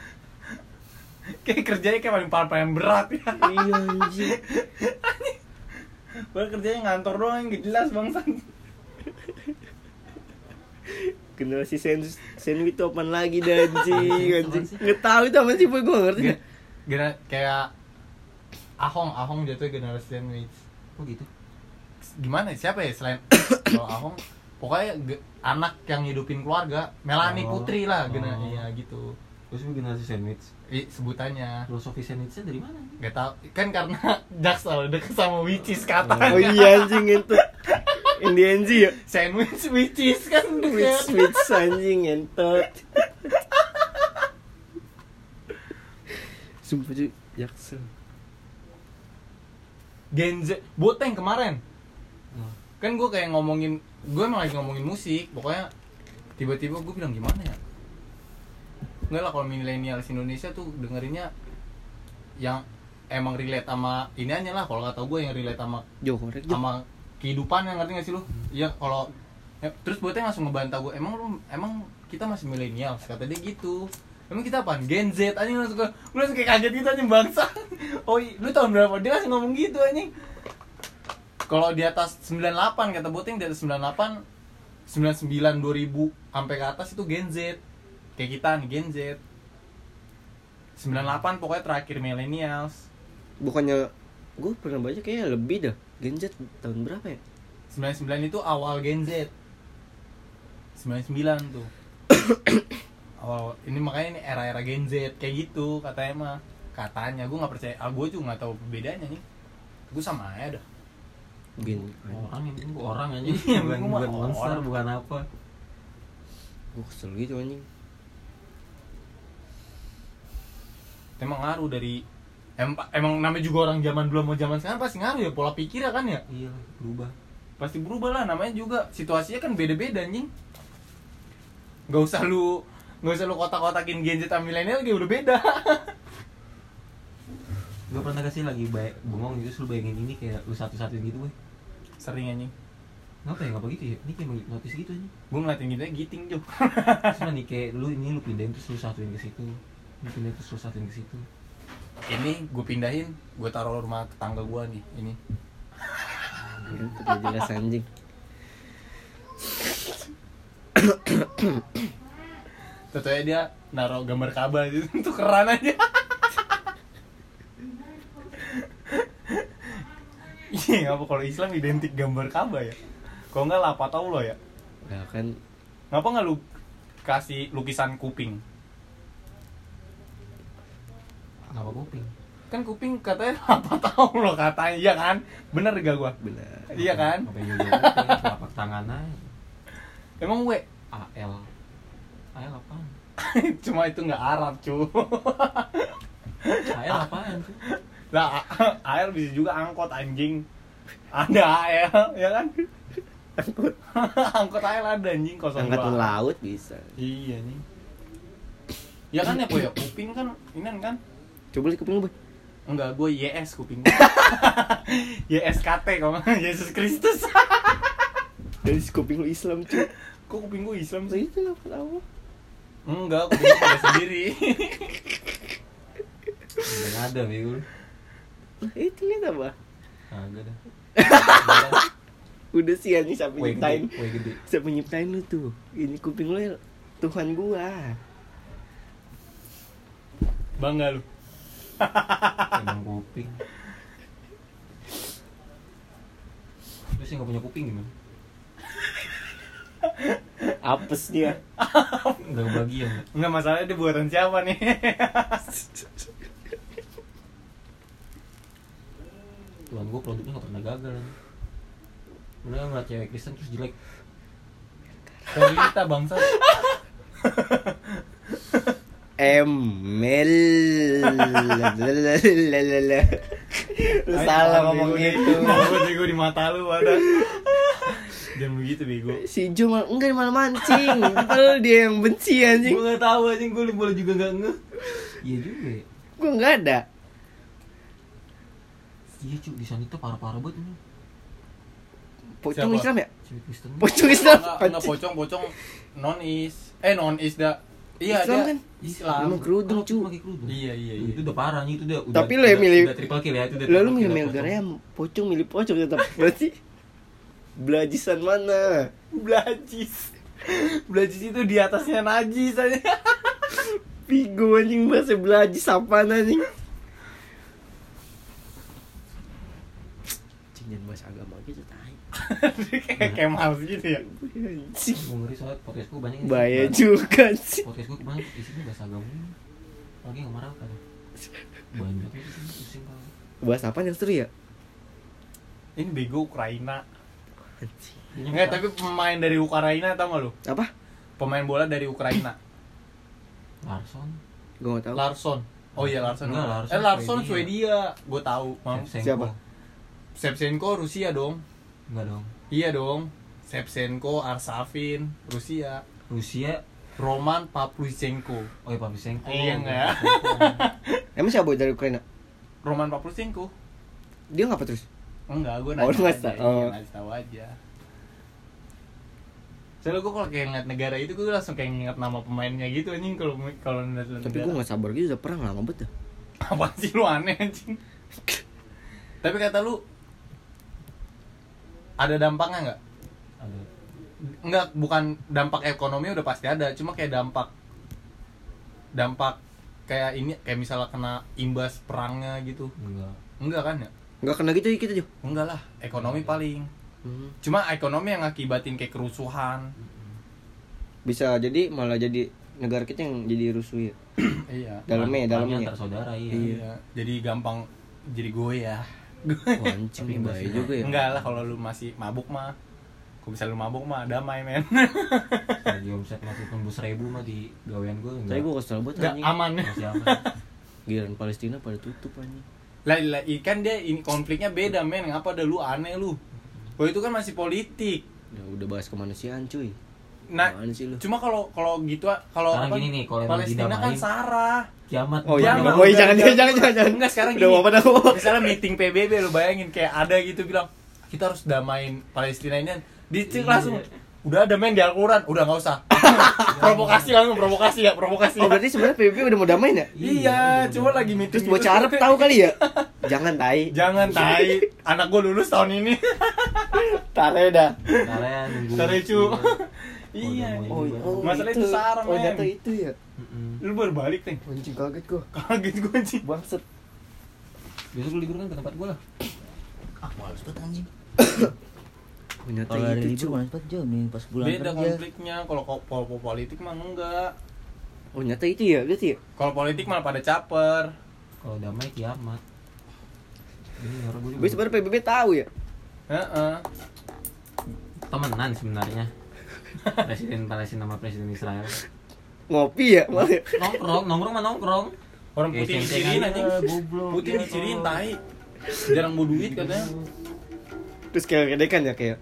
kayak kerjanya kayak paling paling, paling berat. Ya Iya anjing. Padahal kerjanya ngantor doang yang gak jelas bangsat. Generasi sen sandwich itu apaan lagi dah anjing? Nggak tahu itu apa sih gue ngerti. Gen- gena- kayak Ahong, Ahong jatuh generasi sandwich. Kok gitu? Gimana ya, siapa ya selain <coughs> kalau Ahong? Pokoknya ge- anak yang hidupin keluarga Melanie Oh. Putri lah gini Oh. iya gitu terus gue generasi sandwich I, sebutannya. Filosofi sandwichnya dari mana? Gak tau, kan karena <laughs> Jaksel deket sama Wicis katanya. Oh iya anjing itu. Indianzi ya. Sandwich Wicis kan Switch deket switch anjing entot. Sumpah cuy, jaksel. Gen Z, Boteng kemarin. Oh. Kan gue kayak ngomongin, gue emang lagi ngomongin musik. Pokoknya tiba-tiba gue bilang gimana ya Enggak lah kalau milenial Indonesia tuh dengerinnya Yang emang relate sama ini aja lah Kalau kata gue yang relate sama Jo korek Jo. sama kehidupan yang ngerti gak sih lu? Iya kalau ya, terus Boteng langsung ngebantah gue, emang lu emang kita masih milenial, kata dia gitu. Emang kita apaan? Gen Z anjing langsung gue langsung kayak kaget gitu anjing bangsa. <laughs> Oh, lu tahun berapa? Dia langsung ngomong gitu anjing. Kalau di atas 98 kata Boteng di atas 98 99 2000 sampai ke atas itu Gen Z. Kayak kita nih Gen Z. 98 pokoknya terakhir millennials. Bukannya gue pernah baca kayaknya lebih dah. Gen Z tahun berapa ya? 99 itu awal Gen Z 99 tuh <coughs> awal ini makanya ini era-era Gen Z kayak gitu katanya mah katanya gue nggak percaya ah, gue juga nggak tahu bedanya nih gue sama aja dah Gen. orang gua orang aja Iya, bukan bukan monster orang. bukan apa Gue kesel gitu anjing. Emang ngaruh dari em, emang namanya juga orang zaman dulu mau zaman sekarang pasti ngaruh ya pola pikir ya kan ya? Iya berubah. Pasti berubah lah namanya juga situasinya kan beda-beda anjing. Nggak usah lu nggak usah lu kotak-kotakin Gen Z sama milenial udah beda. <laughs> Gue pernah kasih lagi baik bengong gitu lu bayangin ini kayak lu satu-satuin gitu weh. Sering anjing. Ngapa ya? Ngapa gitu ya? Ini kayak notice gitu aja gue ngeliatin gitu giting jo. Terus nih kayak lu ini lu pindahin terus lu satuin ke situ terus lu satuin ke situ. Ini gue pindahin gue taruh rumah tetangga gue nih ini. Ya, tidak jelas anjing. Tentunya dia naruh gambar Ka'bah gitu itu <laughs> keren aja. Iya ngapa kalau Islam identik gambar Ka'bah ya. Kalau nggak lah apa tau lo ya? Nah kan ngapa nggak lu kasih lukisan kuping ngapa kuping. Kan kuping katanya <laughs> apa tau lo katanya. Iya kan? Bener gak gua? Benar. iya kan? apa yang telapak tangan aja. Emang we? AL AL apaan? <laughs> Cuma itu nggak Arab cu. AL apaan tuh lah air bisa juga angkot anjing. Ada air ya kan? Angkut. angkot <laughs> air ada anjing kosong Angkatan laut bisa. iya nih ya kan ya po ya? Kuping kan ini kan Coba lihat kuping lu, Boy. enggak gue YS kuping gue <laughs> YSKT kok <laughs> Yesus Kristus <laughs> Dari si kuping lu Islam, cuy. kok kuping gue Islam sih itu lah apa? enggak kuping gue sendiri udah ada bego Lah itu lihat apa? agak dah Udah sih anjing siapa nyiptain. Siapa nyiptain lu tuh? Ini kuping lu ya Tuhan gua. bangga lu emang kuping. Terus yang gak punya kuping gimana? Apes dia. nggak kebagian. Ya enggak masalahnya dia buatan siapa nih? Tuhan gue produknya gak pernah gagal. Udah ngeliat cewek Kristen terus jelek. Kita bangsa Lu salah ngomong gitu. gue <laughs> bego di mata lu ada jangan begitu bego Si Jo malah enggak malah mancing. Padahal dia yang benci anjing. Gue gak tau anjing, gue boleh juga gak nge Iya juga ya Gua enggak ada. Iya cuy, di sana itu parah-parah banget ini Pocong Siapa? Islam ya? Pocong Islam. Enggak, enggak Anjing. pocong pocong non is eh non is dah iya Islam dia kan? Islam Emang kerudung, cu. pakai kerudung iya iya iya Itu udah parah nih, itu udah udah, Tapi lo yang udah- milih- Udah triple kill ya, itu udah Lalu milih kill ya, Melgar pocong. pocong milih pocong tetap <laughs> berarti belajisan mana? belajis belajis itu di atasnya najis aja <laughs> Pigo anjing bahasa belajis apa anjing? Anjing jangan bahas agama gitu tai. <laughs> kayak kayak males gitu ya gue ngeri soalnya podcast gue banyak Bahaya isinya- juga sih. podcast gue kemarin isinya bahasa agama lagi nggak marah kan banyak pusing Bahas apa yang seru ya? ini bego Ukraina. Enggak, tapi pemain dari Ukraina tau gak lu? Apa? Pemain bola dari Ukraina Larson Gue gak tahu. Larson Oh iya Larson Enggak, Larsson Eh Larson Swedia. Swedia Gue. Shevchenko. Siapa? Shevchenko Rusia dong enggak dong. Iya dong. Shevchenko Arsavin Rusia. Rusia? Roman Pavlyuchenko oh iya Pavlyuchenko Iya, enggak? <laughs> Emang siapa dari Ukraina? Roman Pavlyuchenko Dia ngapa terus? Enggak, gue Oh, nanya lu ngasih iya, Oh. ngasih tahu aja. Soalnya gue kalau kayak ngeliat negara itu gue langsung kayak nginget nama pemainnya gitu anjing kalau kalau ngeliat Tapi gue gak sabar gitu udah perang lama banget dah. apa sih lu aneh anjing? <laughs> Tapi kata lu ada dampaknya nggak? Ada. Nggak bukan dampak ekonomi udah pasti ada cuma kayak dampak dampak kayak ini kayak misalnya kena imbas perangnya gitu. Enggak enggak kan ya? Gak kena gitu ya kita juga. enggak lah ekonomi paling. Hmm. cuma ekonomi yang ngakibatin kayak kerusuhan. Bisa jadi malah jadi negara kita yang jadi rusuh ya. iya. Dalamnya, Perangnya dalamnya. antar saudara iya, iya. Jadi gampang jadi goyah. Wah, enggak bahaya sih. juga ya. enggak lah kalau lu masih mabuk mah kalau bisa lu mabuk mah damai men <laughs> lagi omset masih tembus seribu mah di gawean gue Tapi gue kesel banget enggak anjing. aman masih aman <laughs> Giliran Palestina pada tutup anjing. lah, lah ikan dia ini konfliknya beda men ngapa ada lu aneh lu oh itu kan masih politik Ya udah bahas kemanusiaan cuy. Nah Apaan sih lu? cuma kalau kalau gitu kalau apa gini nih, kalau Palestina kan Sarah kiamat Oh iya, Jangan, oh iya jangan, udah, jangan, jangan, jangan, jangan. Enggak, sekarang udah gini. pada misalnya meeting PBB lu bayangin kayak ada gitu bilang kita harus damain Palestina ini di Iya. langsung udah ada men di Al-Quran udah nggak usah <laughs> provokasi langsung provokasi ya provokasi Oh berarti sebenarnya PBB udah mau damai ya? iya cuma lagi meeting Terus bocah Arab tahu kali ya? Jangan tai. jangan tai anak gue lulus tahun ini <laughs> Tare dah. Tare, cu. Iya. Iya. Oh, oh Masalah itu sarang, Oh, men. itu ya. Lu baru balik nih Anjing kaget gua. kaget gue anjing Bangset. besok lu libur kan ke tempat gue lah ah males banget anjing <coughs> Ternyata kalau hari itu libur cuy. males banget jam nih pas pulang beda kerja konfliknya kalau kalau politik mah enggak Oh ternyata itu ya, berarti ya. kalau politik malah pada caper kalau damai kiamat ini orang gue sebenarnya PBB tahu ya. Heeh. temenan sebenarnya presiden Palestina sama presiden Israel Ngopi ya, malah nongkrong nongkrong mah nongkrong orang ceng-ceng diciriin aja, anjing goblok, Putin ya, diciriin tolong. tai jarang bawa duit katanya Terus kayak kedekan ya kayak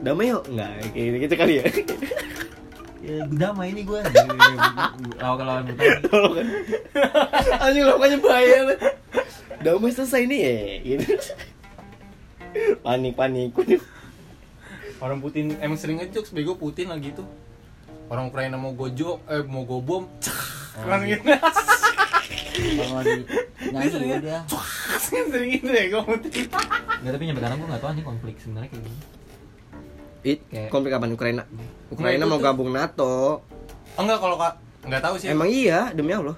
damai yuk enggak kayak gitu kali ya. ya damai ini gue lawan lawan Tolong kan. Anjing lakukannya bahaya. Damai selesai nih ya, gitu. Panik panik. Orang Putin emang sering ngejokes bego Putin lah gitu orang Ukraina mau gojo eh mau go bom <laughs> kan gitu kalau di Dia nyanyi <laughs> sering gitu ya gue Putin nggak tapi nyampe sekarang gue nggak tahu anjing konflik sebenarnya kayak gini It, Kayak- konflik apa Ukraina? Ukraina Nah, itu mau tuh- gabung NATO. enggak kalau kak nggak tahu sih Emang iya, demi Allah.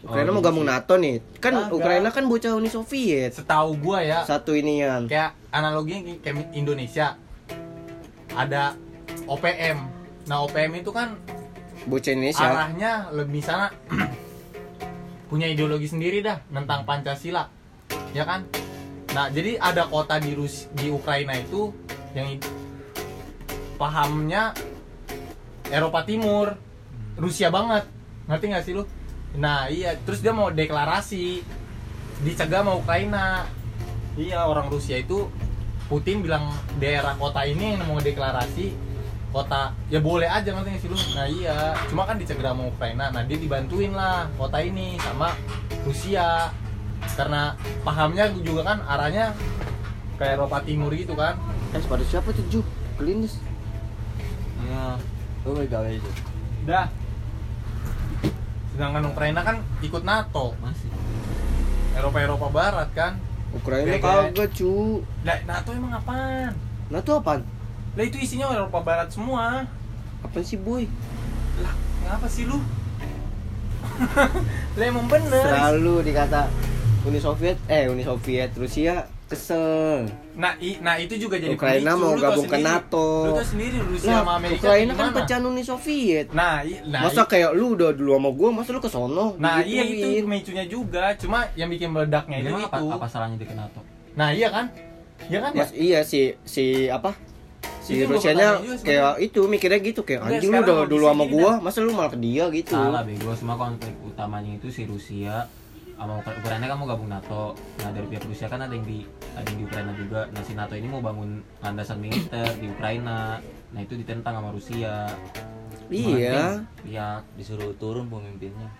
Ukraina Oh, mau gabung sih. NATO nih. Kan Kagak. Ukraina kan bocah Uni Soviet. setahu gua ya Satu inian. kayak analoginya kayak Indonesia ada OPM nah OPM itu kan Bocah Indonesia. arahnya lebih sana <clears throat> punya ideologi sendiri dah tentang Pancasila. Ya kan? Nah jadi ada kota di Rus di Ukraina itu yang pahamnya Eropa Timur. Rusia banget. Ngerti nggak sih lu? Nah iya. Terus dia mau deklarasi dicegah sama Ukraina. Iya orang Rusia itu Putin bilang daerah kota ini yang mau deklarasi kota ya boleh aja nggak sih lu. Nah iya. Cuma kan dicegah sama Ukraina. Nah dia dibantuin lah kota ini sama Rusia. Karena pahamnya juga kan arahnya ke Eropa Timur gitu kan. Eh, pada siapa tuh Ju? Klinis. ya gue gawe itu dah. Sedangkan Ukraina kan ikut NATO masih. Eropa Eropa Barat kan Ukraina Kayak- kagak, cu. nah, NATO emang apaan NATO apaan? lah itu isinya Eropa Barat semua Apaan sih, boy? lah ngapa sih lu <laughs> lah emang bener Selalu dikata Uni Soviet, eh Uni Soviet, Rusia kesel Nah, i- nah itu juga jadi Ukraina pemicu. mau Lu gabung ke. NATO. Lu tau sendiri Rusia lah sama Amerika Ukraina kan pecahan Uni Soviet Nah, i- nah masa i- kayak lu udah dulu sama gua masa lu ke sono Nah, iya itu pemicunya juga, cuma yang bikin meledaknya itu apa, itu. apa salahnya ke NATO? Nah, iya kan? Iya kan? Mas, iya si si apa si Itu gua Rusianya kayak itu mikirnya gitu kayak anjing lu udah dulu sama gua masa lu malah ke dia gitu Salah bego, semua konflik utamanya itu si Rusia sama Ukra- Ukraina kan mau gabung NATO. Nah dari pihak Rusia kan ada yang di ada yang di Ukraina juga. Nah si NATO ini mau bangun landasan militer di Ukraina. Nah itu ditentang sama Rusia. iya Pihak Disuruh turun pemimpinnya.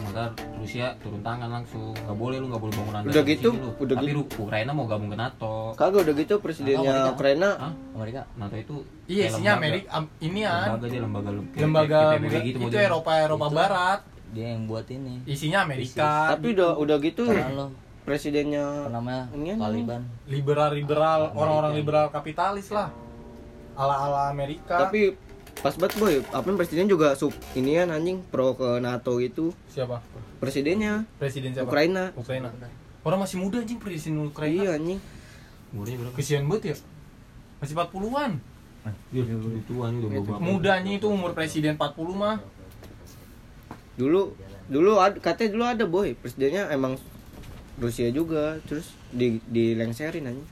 maka Rusia turun tangan langsung. Gak boleh lu gak boleh bangun landasan. Udah gitu, sini lu. udah Tapi gitu. Ukraina mau gabung ke NATO. kagak udah gitu presidennya Amerika. Ukraina Hah? Amerika. NATO itu Iya, isinya lembaga. Amerika am- ini ya. Lembaga dia lembaga kayak- Lembaga kayak PBB gitu itu modelnya. Eropa Eropa Itu. Barat. Dia yang buat ini. Isinya Amerika. tapi udah udah gitu Karena lo presidennya apa namanya? Taliban. liberal-liberal, Amerika. orang-orang liberal kapitalis lah. Ala-ala Amerika. tapi pas banget boy apa presiden juga sub ini kan anjing pro ke NATO itu siapa? presidennya Presiden siapa? Ukraina Ukraina. Orang masih muda anjing presiden Ukraina. iya anjing Umurnya berapa? Kesian banget ya. Masih 40-an. Iya, tuan udah bawa Muda anjing itu umur presiden 40 mah. Dulu dulu ad, katanya dulu ada boy presidennya emang Rusia juga terus di dilengserin anjing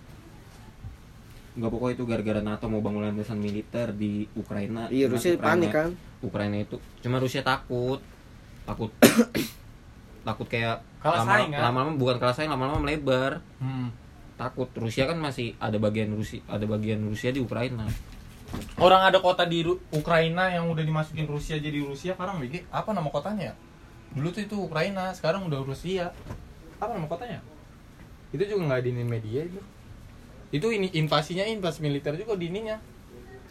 Enggak pokoknya itu gara-gara NATO mau bangun landasan militer di Ukraina. iya Rusia Ukraina- panik kan Ukraina itu cuma Rusia takut. Takut <coughs> takut kayak Kalah lama, saing, kan? lama-lama bukan kalah saing lama-lama melebar. Hmm. Takut Rusia kan masih ada bagian Rusia ada bagian Rusia di Ukraina. Orang ada kota di Ru- Ukraina yang udah dimasukin Rusia jadi Rusia sekarang BG. Apa nama kotanya ya? Dulu tuh itu Ukraina, sekarang udah Rusia. Apa nama kotanya? Itu juga nggak diinin media itu. Itu ini invasinya invasi militer juga di ininya.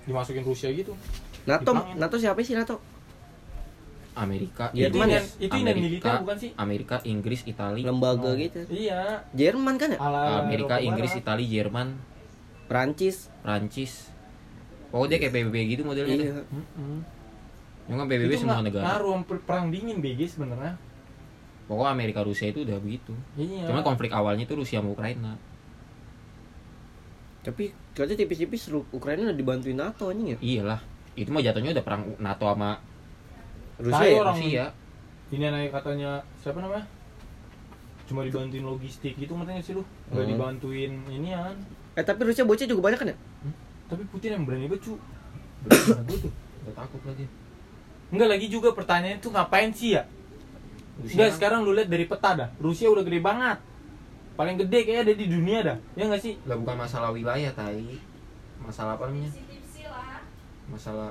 Dimasukin Rusia gitu. NATO Diperangin. NATO siapa sih NATO Amerika, Itu Inggris, yang- itu yang Amerika, militer bukan sih? Amerika, Inggris, Italia, lembaga Oh. gitu Iya. Jerman kan ya Amerika, Inggris. Italia, Jerman, Prancis Prancis. Pokoknya kayak PBB gitu modelnya. iya. Mm-mm. Cuma PBB itu semua negara. ngaruh perang dingin BG sebenarnya. Pokoknya Amerika Rusia itu udah begitu. Iya. Cuma konflik awalnya itu Rusia sama Ukraina. tapi katanya tipis-tipis Ukraina udah dibantuin NATO anjing ya Iyalah, itu mah jatuhnya udah perang NATO sama Rusia ya orang- Rusia. Ini naik katanya siapa namanya? Cuma dibantuin logistik gitu nggak sih lu? Gak Hmm. dibantuin ini kan. eh tapi Rusia bocah juga banyak kan ya Tapi Putin yang berani banget cu. Berarti gue tuh, udah takut lagi. Enggak lagi juga pertanyaan itu ngapain sih ya? Rusia Enggak kan- sekarang lu lihat dari peta dah. Rusia udah gede banget. Paling gede kayaknya ada di dunia dah. Ya nggak sih? lah bukan masalah wilayah tai. Masalah apa namanya? Masalah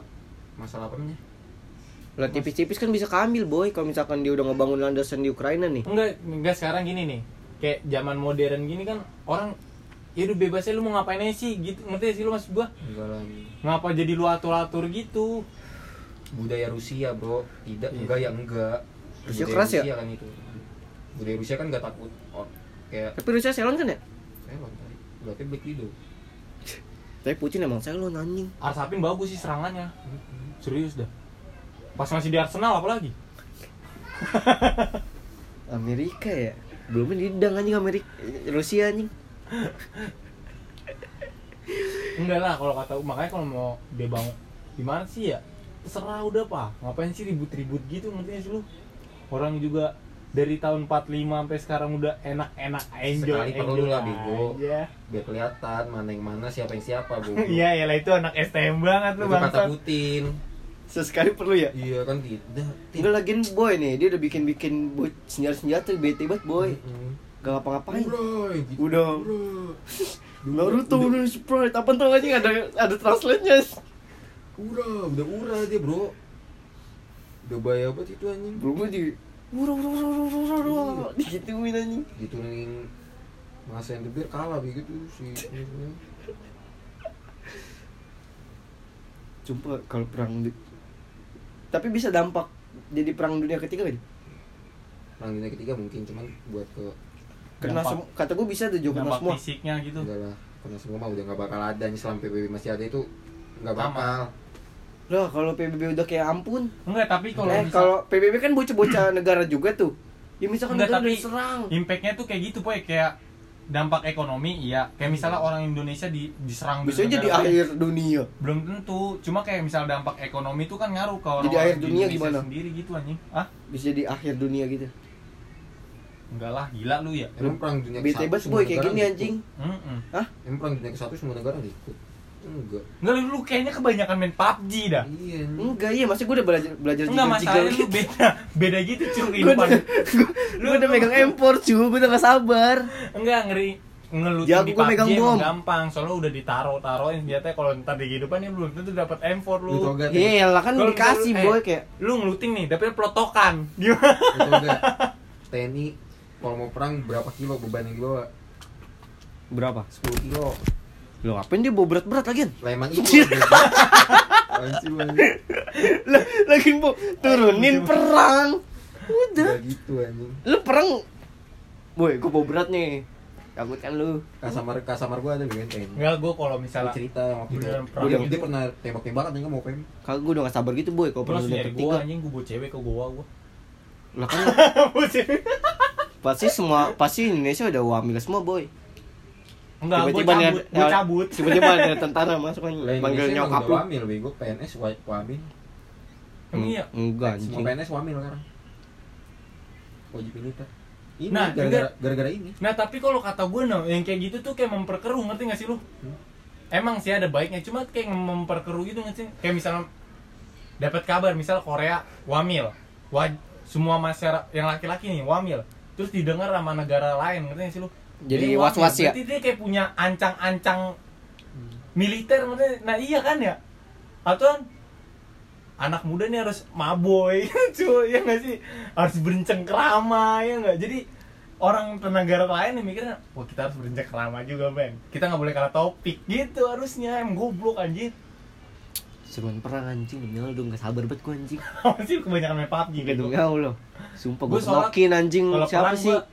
masalah apa namanya? lah tipis-tipis kan bisa keambil boy kalau misalkan dia udah ngebangun landasan di Ukraina nih Enggak, enggak sekarang gini nih. Kayak zaman modern gini kan orang ya udah bebasnya lu mau ngapain aja sih gitu. Ngerti sih lu maksud gua? Enggak. Ngapa jadi lu atur-atur gitu? Budaya Rusia, Bro. Tidak, Iya. enggak ya enggak. Rusia Budaya keras ya? Rusia kan itu. Budaya Rusia kan enggak takut oh, kayak tapi Rusia selon kan ya Elon tadi. Berarti Black Widow. <laughs> tapi Putin emang selon anjing Arsapin bagus sih serangannya. Serius dah. Pas masih di Arsenal apalagi? <laughs> Amerika ya belum didang anjing Amerika Rusia anjing Enggak lah kalau kata makanya kalau mau dia bangun gimana sih ya? Terserah udah pak. Ngapain sih ribut-ribut gitu ngerti gak sih lu? Orang juga dari tahun 45 sampai sekarang udah enak-enak enjoy Sekali perlu enjoy lah, bego. aja. Biar kelihatan mana yang mana, siapa yang siapa, Bu. <laughs> Iya ya lah itu anak STM banget lu Itu kata. Putin. sesekali perlu ya Iya kan tidak. Enggak lagian boy nih, dia udah bikin-bikin boy senjata-senjata bete banget boy. Mm-mm. Gak ngapa-ngapain. Uray, gitu. Udah. Naruto udah Sprite, apa tuh anjing ada ada translate-nya. Ura, udah ura dia, Bro. Udah bahaya banget itu anjing. Belum di Ura ura ura ura ura ura ura digituin anjing. Diturunin masa yang debir kalah begitu si Sumpah kalau perang di... Tapi bisa dampak jadi perang dunia ketiga kan? perang dunia ketiga mungkin cuman buat ke Kena Dampak- sem- kata gue bisa tuh juga kena Dampak semua. fisiknya gitu. enggak lah karena semua mah udah nggak bakal ada nih selama PBB masih ada itu nggak bakal Lah kalau PBB udah kayak ampun. Enggak, tapi kalau eh misal- kalau PBB kan bocah-bocah <clears throat> negara juga tuh. Ya misalkan Enggak, negara tapi diserang. impactnya tuh kayak gitu poy kayak dampak ekonomi iya kayak misalnya orang Indonesia di diserang bisa jadi akhir dunia belum tentu cuma kayak misal dampak ekonomi itu kan ngaruh ke orang Jadi akhir dunia gimana? sendiri gitu anjing ah bisa jadi akhir dunia gitu enggak lah gila lu ya Emang perang dunia bete ke-1 banget semua boy kayak negara gini anjing Mm-mm. Emang perang dunia ke satu semua negara ikut? Enggak. enggak lu, lu kayaknya kebanyakan main PUBG dah Iya. enggak iya maksudnya gue udah belajar belajar enggak masalahnya lu beda beda gitu cuy gue udah gue udah megang M4 cuy gue udah gak sabar enggak ngeri ngelutin Jago di PUBG megang emang bom. gampang soalnya udah ditaro taroin senjata kalau ntar di kehidupan ya belum tentu dapat M4 lu Lu gak? iya lah kan Kalau dikasih lu- boy eh, kayak lu ngeluting nih dapetnya pelotokan gimana Lu? <laughs> TNI kalau mau perang berapa kilo beban yang dibawa? berapa 10 kilo. lo ngapain dia bawa berat-berat lagi Lah emang itu. <laughs> Lagi mau turunin perang udah Udah gitu anjing. lu perang boy gue bawa berat nih takut kan lu Kasamar kasamar gua ada di benteng. enggak gua kalau misalnya cerita waktu itu. Gua perang dia, gitu. pernah tembak-tembakan nggak mau pem. kagak gue udah gak sabar gitu boy kalau dunia nyari ketiga gua anjing gua bawa cewek ke goa gua lah kan <laughs> Bawa cewek. Pasti semua pasti Indonesia udah wamil semua boy enggak Tiba-tiba cabut liat- gua ya, cabut tiba-tiba ada tentara masuk kan manggil nyokap lu wamil bego PNS wa- wamil. Emang iya enggak Semua PNS wamil sekarang. Wajib militer. Ini Nah, gara-gara gara-gara ini. Nah tapi kalau kata gue no, yang kayak gitu tuh kayak memperkeruh ngerti gak sih lu? Hmm. Emang sih ada baiknya, cuma kayak memperkeruh gitu nggak sih? Kayak misalnya dapat kabar misal Korea wamil, waj semua masyarakat yang laki-laki nih wamil, terus didengar sama negara lain ngerti gak sih lu? Jadi was-was ya? Berarti dia kayak punya ancang-ancang militer ngerti? Nah iya kan ya? Atau kan anak muda nih harus maboy <laughs> cuy ya nggak sih harus berencengkrama ya nggak jadi orang negara lain nih mikirnya wah kita harus berencengkrama juga men kita nggak boleh kalah topik gitu harusnya em goblok anjir seruan perang anjing Allah udah gak sabar banget gue anjing <laughs> apa sih kebanyakan main PUBG gitu demi Allah Sumpah gue nokin anjing. Siapa sih? gua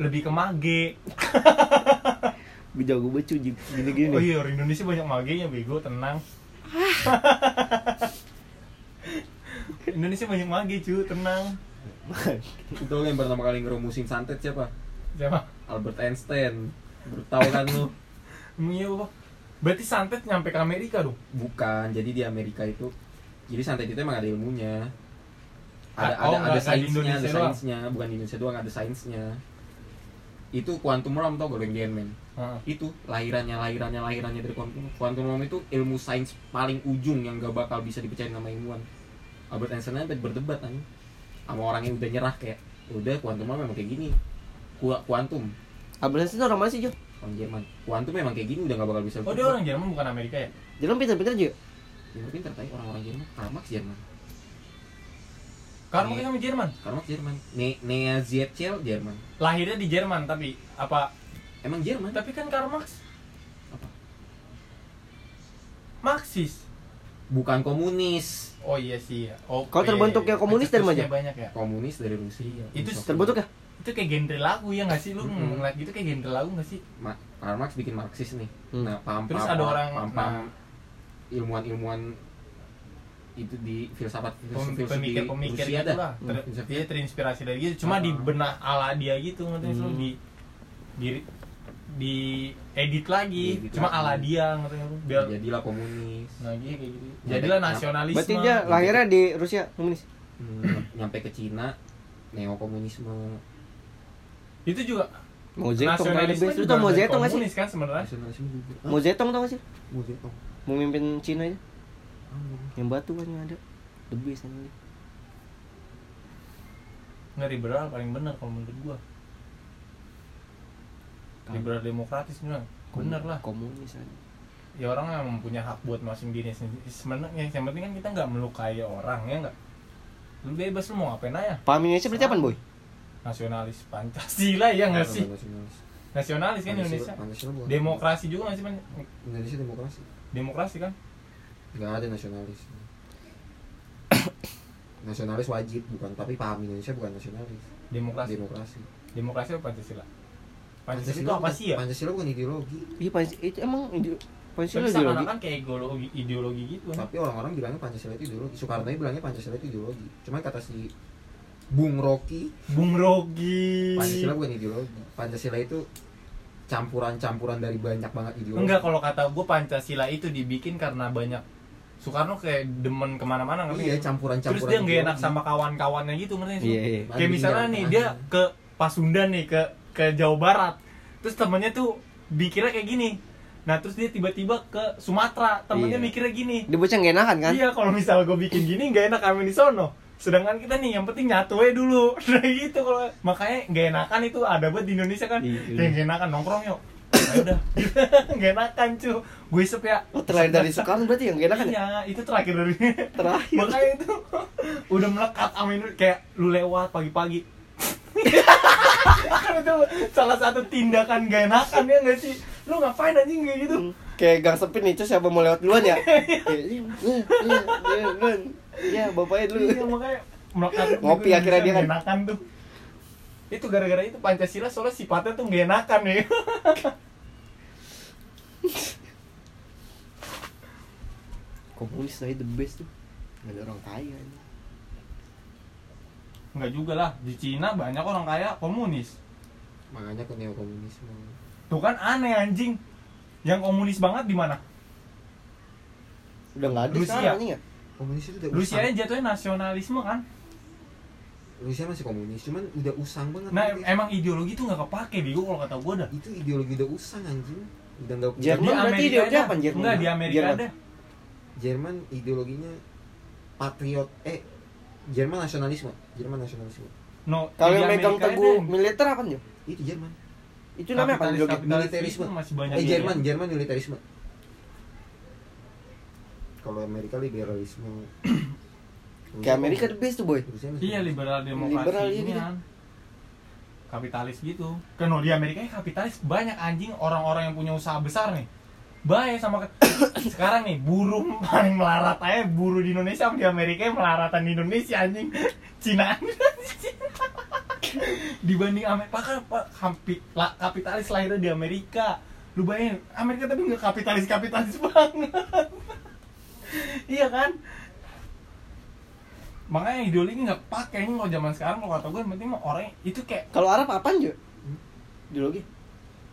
lebih ke mage. <laughs> Gue jago cuy Gini-gini oh iya orang Indonesia banyak magenya bego tenang. <laughs> Indonesia banyak mage cuy tenang. <laughs> Itu yang pertama kali ngerumusin santet siapa? siapa? Albert Einstein. Tahu kan lu? Emang iya apa berarti santet nyampe ke Amerika dong? Bukan. Jadi di Amerika itu. Jadi santet itu emang ada ilmunya. Ada oh, ada ada sainsnya, ada sainsnya, bukan di Indonesia doang ada sainsnya. Itu quantum realm tau gak yang? Heeh. Itu lahirannya, lahirannya, lahirannya dari quantum quantum realm itu ilmu sains paling ujung yang gak bakal bisa dipercaya sama ilmuwan. Albert Einstein aja berdebat anjing sama orang yang udah nyerah kayak udah quantum realm memang kayak gini. Ku- Kuantum Albert Einstein orang mana sih Jo? orang Jerman. Kuantum memang kayak gini udah gak bakal bisa. Oh dia orang Jerman bukan Amerika ya? Jangan pintar-pintar juga Ya, mungkin tertarik orang-orang Jerman. Karl Marx Jerman. Karena Iya. kami Jerman. Karl Marx Jerman. Ne Nea Zetchel Jerman. Lahirnya di Jerman tapi apa? Emang Jerman? Tapi kan Karl Marx Apa? Marxis. Bukan komunis. Oh iya sih ya. Oh. Kalau terbentuknya komunis dari mana? Banyak ya. Komunis dari Rusia. Iya. Itu Terbentuk ya? Itu kayak genre lagu ya nggak sih lu Mm-mm. ngeliat gitu kayak genre lagu nggak sih? Ma- Karl Marx bikin Marxis nih. Hmm. Nah, paham Terus ada orang- paham, nah. ilmuwan-ilmuwan itu di filsafat filsuf di Pemikir-pemikir gitu lah. Ter- Hmm. Dia terinspirasi dari gitu. Cuma Ah. di benah ala dia gitu ngerti Hmm. di di di edit lagi. Diedit Cuma lagi. ala dia ngerti? Biar Jadilah komunis. nah gitu kayak gitu. Nyampe- Jadilah nasionalisme. Berarti dia lahirnya di Rusia komunis Hmm, nyampe ke Cina neokomunisme itu juga Mau Zedong tau Mau Zedong sih? komunis kan sebenarnya Mau Zedong tau gak sih? Mau Zedong. Mau mimpin Cina aja Yang batu kan yang ada. Best anjing. Nggak liberal paling benar kalau menurut gua. Liberal demokratis benar benar lah. Komunis aja. Ya orang yang mempunyai hak buat masing diri sendiri. Sebenarnya yang penting kan kita nggak melukai orang ya nggak? Lu bebas lu mau ngapain aja? Paham Indonesia berarti apaan boy? nasionalis pancasila ya nggak sih? Nasionalis. nasionalis kan Indonesia. Pancasila demokrasi juga nggak sih Pan? Indonesia demokrasi. Demokrasi kan nggak ada nasionalis. <coughs> Nasionalis wajib bukan tapi paham Indonesia bukan nasionalis. Demokrasi. Demokrasi. Demokrasi apa pancasila? Pancasila itu apa sih ya? Pancasila bukan ideologi. Iya Pancasila itu emang ide- Pancasila tapi ideologi. seakan-akan kayak ideologi ideologi gitu kan? Tapi orang-orang bilangnya Pancasila itu ideologi. Soekarno bilangnya Pancasila itu ideologi. Cuman kata si Bung Rocky Bung Rogi Pancasila bukan ideologi. Pancasila itu campuran-campuran dari banyak banget ideologi. Enggak kalau kata gue Pancasila itu dibikin karena banyak Soekarno kayak demen ke mana-mana ngerti iya nggak? campuran-campuran Terus dia nggak enak sama kawan-kawannya gitu ngerti nggak sih? Iya, iya. Kayak misalnya nih dia ke Pasundan nih ke ke Jawa Barat. Terus temennya tuh mikirnya kayak gini. Nah terus dia tiba-tiba ke Sumatera, temennya Iya. mikirnya gini. Dia bocah gak enakan kan? Iya kalau misal gue bikin gini nggak enak kami di sono. Sedangkan kita nih yang penting nyatu aja dulu. <laughs> Nah gitu kalau makanya nggak enakan itu ada banget di Indonesia kan. Iya. Kayak nggak enakan nongkrong yuk. Udah. <laughs> nggak enakan cu. Gue isep ya. Oh, terlahir dari Soekarno berarti yang gak enakan ya? Iya, itu terakhir dari Terakhir. makanya itu <laughs> udah melekat amin kayak lu lewat pagi-pagi kan <laughs> itu salah satu tindakan gak enakan ya nggak sih lu ngapain anjing kayak gitu Hmm. Kayak gang sepi nih, terus siapa mau lewat duluan ya? Iya, bapaknya dulu. iya makanya melekat Ngopi akhirnya dia kan. Enakan tuh itu gara-gara itu Pancasila soalnya sifatnya tuh gak enakan ya <laughs> Komunis tadi the best tuh. Gak ada orang kaya nih. nggak juga lah di Cina banyak orang kaya komunis makanya ke neokomunisme tuh kan aneh anjing yang komunis banget di mana Udah gak ada Rusia. ya? komunis itu udah Rusia jatuhnya nasionalisme kan Rusia masih komunis cuman udah usang banget nah Rusia. emang ideologi tuh nggak kepake bego kalau kata gue dah itu ideologi udah usang anjing udah nggak Jerman berarti Amerika ideologi ada. apa, Jerman? Enggak, di Amerika Jerman. ada. Jerman ideologinya patriot eh Jerman nasionalisme Jerman nasionalisme No, Kalau yang megang teguh militer apa nih? itu Jerman Itu namanya apa? Ideologi? militerisme masih banyak eh. Jerman Jerman militerisme kalau Amerika liberalisme <clears throat> Kayak Amerika the best tuh boy. Iya, liberal demokrasi Liberal, iya ini gitu. kan. Kapitalis gitu. Kan di Amerika ya kapitalis banyak anjing orang-orang yang punya usaha besar nih. Baik sama <coughs> sekarang nih buruh paling melarat aja buruh di Indonesia sama di Amerika yang melaratan di Indonesia anjing. <laughs> Cina <laughs> dibanding Amerika kan kapitalis lahirnya di Amerika lu bayangin Amerika tapi nggak kapitalis kapitalis <laughs> banget iya kan makanya ideologi nggak pakai ini kalau zaman sekarang kalau kata gue yang penting mah orang itu kayak Kalau Arab apaan juga? Ideologi.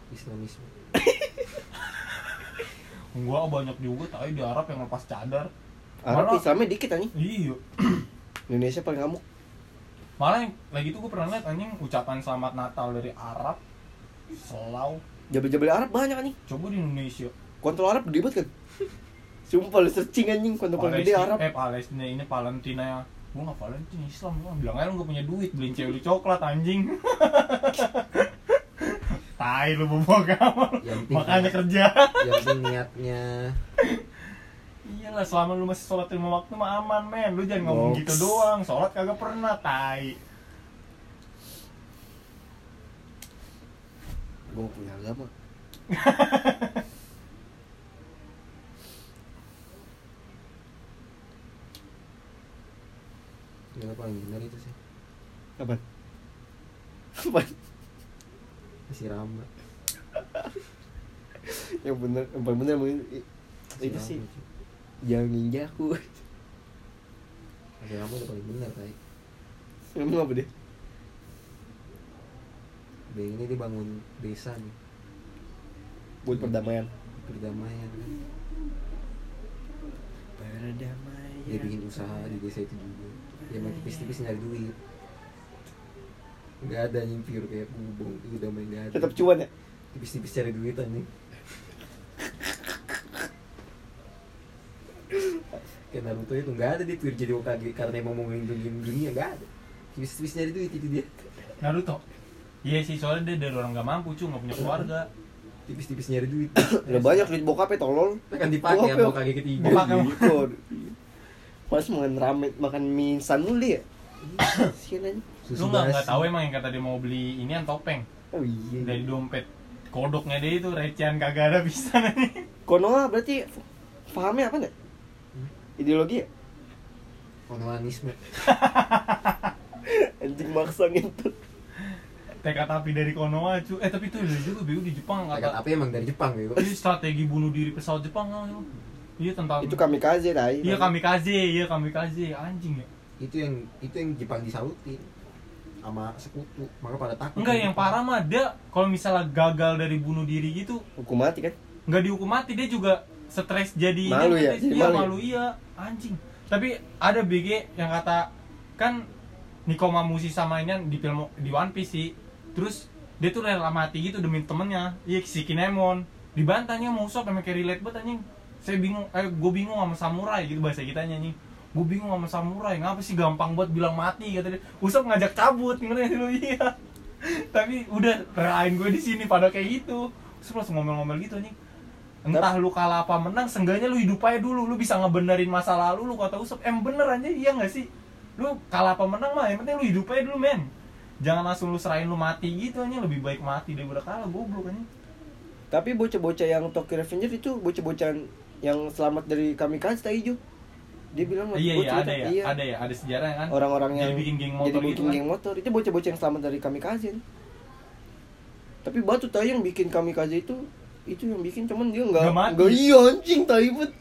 Islamisme <laughs> gua banyak juga tapi di Arab yang lepas cadar Arab Malah- Islamnya dikit anjing. iya <clears throat> Indonesia paling ngamuk. malah yang lagi itu gue pernah lihat anjing ucapan selamat Natal dari Arab selau Jabel-jabel Arab banyak anjing. coba di Indonesia Kontrol Arab gede banget kan? <laughs> Sumpah lu searching anjing kontrol gede Palestina, Arab. eh Palestina ini Valentina ya gue nggak Valentina Islam. Gue bilang aja lu gak punya duit beliin cewek lu coklat anjing. <laughs> Tai lu bobo penting- makanya kerja. Yang penting niatnya. Iyalah selama lu masih sholat lima waktu mah aman men. Lu jangan ngomong Box. gitu doang. Sholat kagak pernah tai. Gue punya agama. <laughs> yang paling benar itu sih Apaan? Apaan? masih rama Yang bener, yang paling bener i- Masih itu sih. Jangan ninjaku. masih rama udah paling benar tay Emang apa deh? Bayangin ini dia bangun desa nih Buat perdamaian. perdamaian kan Perdamaian. dia bikin usaha di desa itu juga dia main tipis-tipis nyari duit. Nggak ada yang pure kayak bubong itu udah main nggak ada. Tetap cuan ya? tipis-tipis cari duit nih kayak Naruto itu nggak ada dia pure jadi Hokage. Karena emang mau ngelindungin dunia nggak ada. Tipis-tipis nyari duit itu dia. Naruto? Iya sih soalnya dia dari orang gak mampu cu nggak punya keluarga. Tipis-tipis nyari duit. Udah banyak duit bokapnya tolol. kan dipakai sama ya. Hokage ketiga. Bokap Pas makan ramen, makan mie instan dulu ya? Susu lu nggak nggak tahu emang yang kata dia mau beli ini yang topeng Oh iya. dari dompet kodoknya dia itu recehan kagak ada bisa nih Konoha berarti pahamnya apa nih? Hmm? Ideologi ya? Konohanisme <laughs> Anjing maksa gitu. tekad api dari Konoha cu eh tapi itu ada juga bego di Jepang Tekad kata api emang dari Jepang gitu ini strategi bunuh diri pesawat Jepang kan. Iya tentang Itu kamikaze tai. iya. Kamikaze iya kamikaze. Anjing ya. Itu yang itu yang Jepang disalutin sama sekutu. Maka pada takut Enggak yang parah mah dia kalau misalnya gagal dari bunuh diri gitu hukum mati kan? nggak dihukum mati dia juga stres jadi Malu ya? iya, Jadi iya malu ya? malu iya. Anjing. Tapi ada BG yang kata kan Niko Mamushi sama ini kan di film di One Piece sih. Terus dia tuh rela mati gitu demi temennya. Iya si Kinemon. Dibantahnya usop emang kayak relate banget anjing saya bingung eh gue bingung sama samurai gitu bahasa kita anjing gue bingung sama samurai ngapa sih gampang buat bilang mati kata dia. Usop ngajak cabut ngerti sih lu? <laughs> Iya. Tapi udah relain gue di sini pada kayak gitu. Terus langsung ngomel-ngomel gitu anjing entah lu kalah apa menang seenggaknya lu hidup aja dulu. Lu bisa ngebenerin masa lalu lu kata usop em bener aja iya nggak sih? Lu kalah apa menang mah yang penting lu hidup aja dulu men. Jangan langsung lu serahin lu mati gitu aja lebih baik mati daripada kalah goblok aja tapi bocah-bocah yang Tokyo Revenger itu bocah-bocah yang selamat dari kamikaze tak hijau dia bilang iya iya cerita, ada ya iya. ada ya ada sejarah kan. Orang-orang Jadi yang bikin geng motor jadi bikin gitu kan. geng motor. Itu bocah-bocah yang selamat dari kamikaze tapi batu tai yang bikin kamikaze itu itu yang bikin cuman dia nggak Nggak iya anjing tai bet.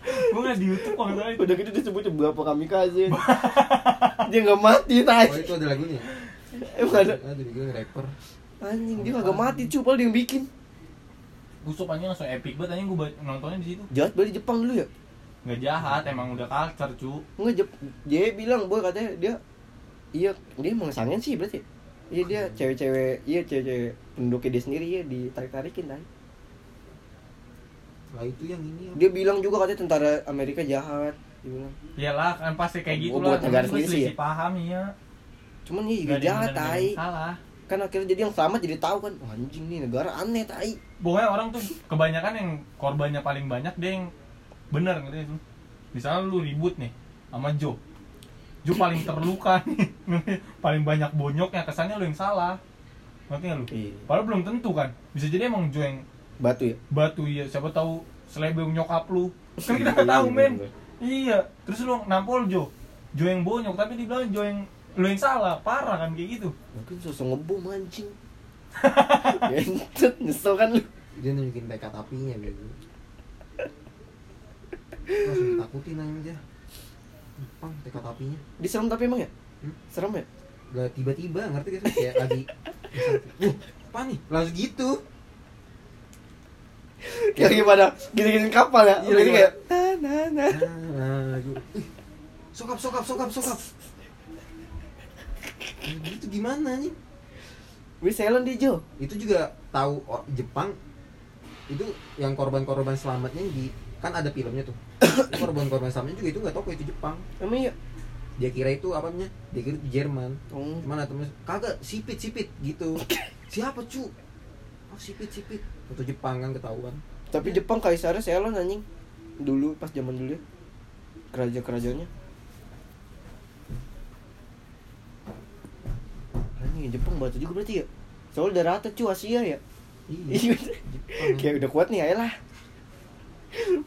<laughs> Gue nggak di YouTube kok itu udah gitu disebutnya berapa kamikaze <laughs> dia nggak mati tai. Oh itu ada lagunya? Emang ada. Ada juga rapper. Anjing dia nggak mati cuy. Padahal dia yang bikin Usop aja langsung epic banget anjing gue nontonnya di situ jahat balik Jepang dulu ya nggak jahat emang udah culture cu Enggak, Jep, dia bilang boy katanya dia iya dia emang sangen sih berarti. Iya dia cewek-cewek, iya cewek-cewek penduduknya dia sendiri ya ditarik-tarikin kan. lah itu yang ini Dia bilang juga katanya tentara Amerika jahat. Dia bilang. iyalah kan pasti kayak gitu Oh, lah buat negara sendiri sih selisih paham iya Cuman dia juga Nggak jahat nggak tai. salah Kan akhirnya jadi yang selamat jadi tahu kan, "Wah, anjing nih negara aneh tai. pokoknya orang tuh kebanyakan yang korbannya paling banyak dia yang bener gitu itu misalnya lu ribut nih sama Joe. Joe paling terluka nih paling banyak bonyoknya kesannya lu yang salah. Ngerti nggak lu? Iya. padahal belum tentu kan. Bisa jadi emang Joe yang Batu ya. batu ya siapa tahu selebeng nyokap lu. <laughs> Kan kita nggak tahu iya, men. iya. Terus lu nampol Joe. Joe yang bonyok tapi dibilang Joe yang lu yang salah parah kan kayak gitu Mungkin sosok ngebom anjing. <laughs> Gentet, nyesel kan lu. dia nunjukin tekad apinya gitu langsung takutin aja Jepang tekad apinya Diserem tapi emang ya? Hmm? Serem ya? gak tiba-tiba ngerti gak sih kayak lagi uh apa nih langsung gitu Kayak lagi pada gini-gini kapal ya. Iya, Jadi lagi kayak nah nah nah. nah gitu Ih, sokap sokap sokap sokap Gitu gimana nih Wih, Ceylon dia Jo. itu juga tahu oh, Jepang itu yang korban-korban selamatnya di kan ada filmnya tuh <coughs> Itu korban-korban selamatnya juga itu nggak tahu kok itu Jepang Emang iya. dia kira itu apa namanya dia kira itu Jerman Oh. Cuman temen kagak sipit sipit gitu. <coughs> Siapa cu? Oh sipit sipit. Atau Jepang kan ketahuan. Tapi Jepang kaisarnya Ceylon anjing. Dulu pas zaman dulu ya. Kerajaan-kerajaannya. Anjing Jepang batu juga berarti ya. Soalnya udah rata cu Asia ya. Iya. Iya. Kayak udah kuat nih, ayolah.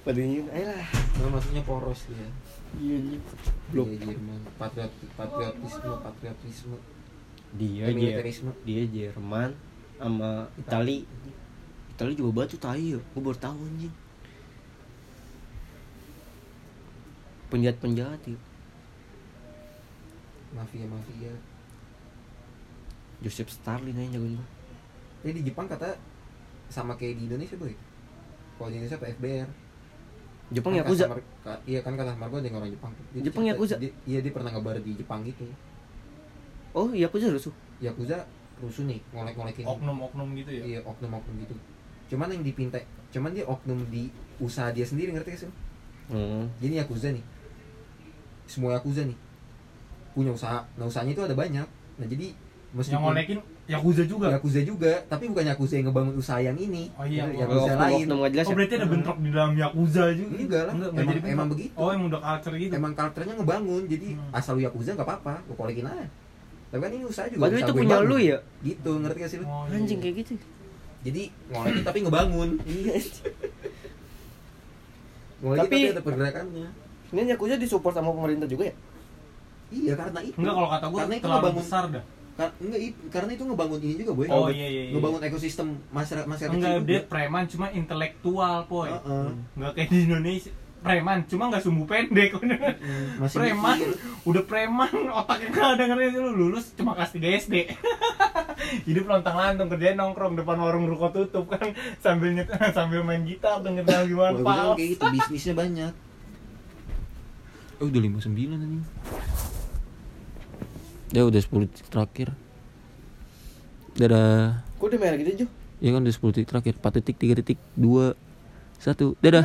Padahal ayolah. Nah, maksudnya poros dia. Iya anjing. Belum. Iya, Jerman. Patriot patriotisme patriotisme. Dia militerisme. dia Jerman sama Itali. Itali juga batu tai ya. Gue baru tahu anjing. Penjahat-penjahat ya. Mafia mafia. Joseph Stalin aja jago juga. Tapi di Jepang kata sama kayak di Indonesia boy. Kalau di Indonesia apa FBR. Jepang Kan Yakuza. ka- Iya kan kata Marco ada yang orang Jepang. Dia Jepang cerita- Yakuza? dia- Iya dia pernah ngebar di Jepang gitu. Oh, Yakuza rusuh. Yakuza rusuh nih ngolek-ngolekin oknum-oknum gitu ya iya oknum-oknum gitu cuman yang dipinta cuman dia oknum di usaha dia sendiri ngerti gak sih Hmm. jadi yakuza nih semua yakuza nih punya usaha nah usahanya itu ada banyak nah jadi yang meskipun ngolekin Yakuza juga yakuza juga tapi bukan yakuza yang ngebangun usaha yang ini Oh iya, Gitu, oh, yakuza Oknum- lain oknum jelas oh ya? berarti ada bentrok di dalam Yakuza juga Enggak lah, enggak, emang- jadi bentrok. emang begitu. oh emang udah culture gitu emang karakternya ngebangun jadi Hmm. asal lu yakuza nggak apa-apa lu kolekin aja tapi kan ini usaha juga Padahal usaha itu punya bangun. lu ya? gitu ngerti gak sih lu Oh, iya. Anjing kayak gitu. jadi ngolekin tapi ngebangun Iya. ngolekin tapi, Tapi- ada pergerakannya Ini Yakuza disupport sama pemerintah juga ya? iya karena itu enggak kalau kata gue Karena itu terlalu ngebangun- besar dah Kar- enggak i- karena itu ngebangun ini juga boy. Oh, iya, iya, iya. ngebangun ekosistem masyarakat masyarakat enggak kecil dia juga. preman cuma intelektual poy Heeh. enggak kayak di Indonesia. Preman cuma nggak sumbu pendek. Udah <laughs> masih preman mikir. udah preman <laughs> otaknya nggak ada ngerti lu? Lulus cuma kelas 3 SD <laughs> hidup lontang lantung kerjain nongkrong depan warung ruko tutup kan. Sambil nyet sambil main gitar denger lagu gimana pak kayak gitu bisnisnya banyak. Oh udah 59 anjing ya udah 10 detik terakhir. Dadah Kok udah merah gitu, Ju? ya kan udah 10 detik terakhir. 4 detik 3 detik 2 1 dadah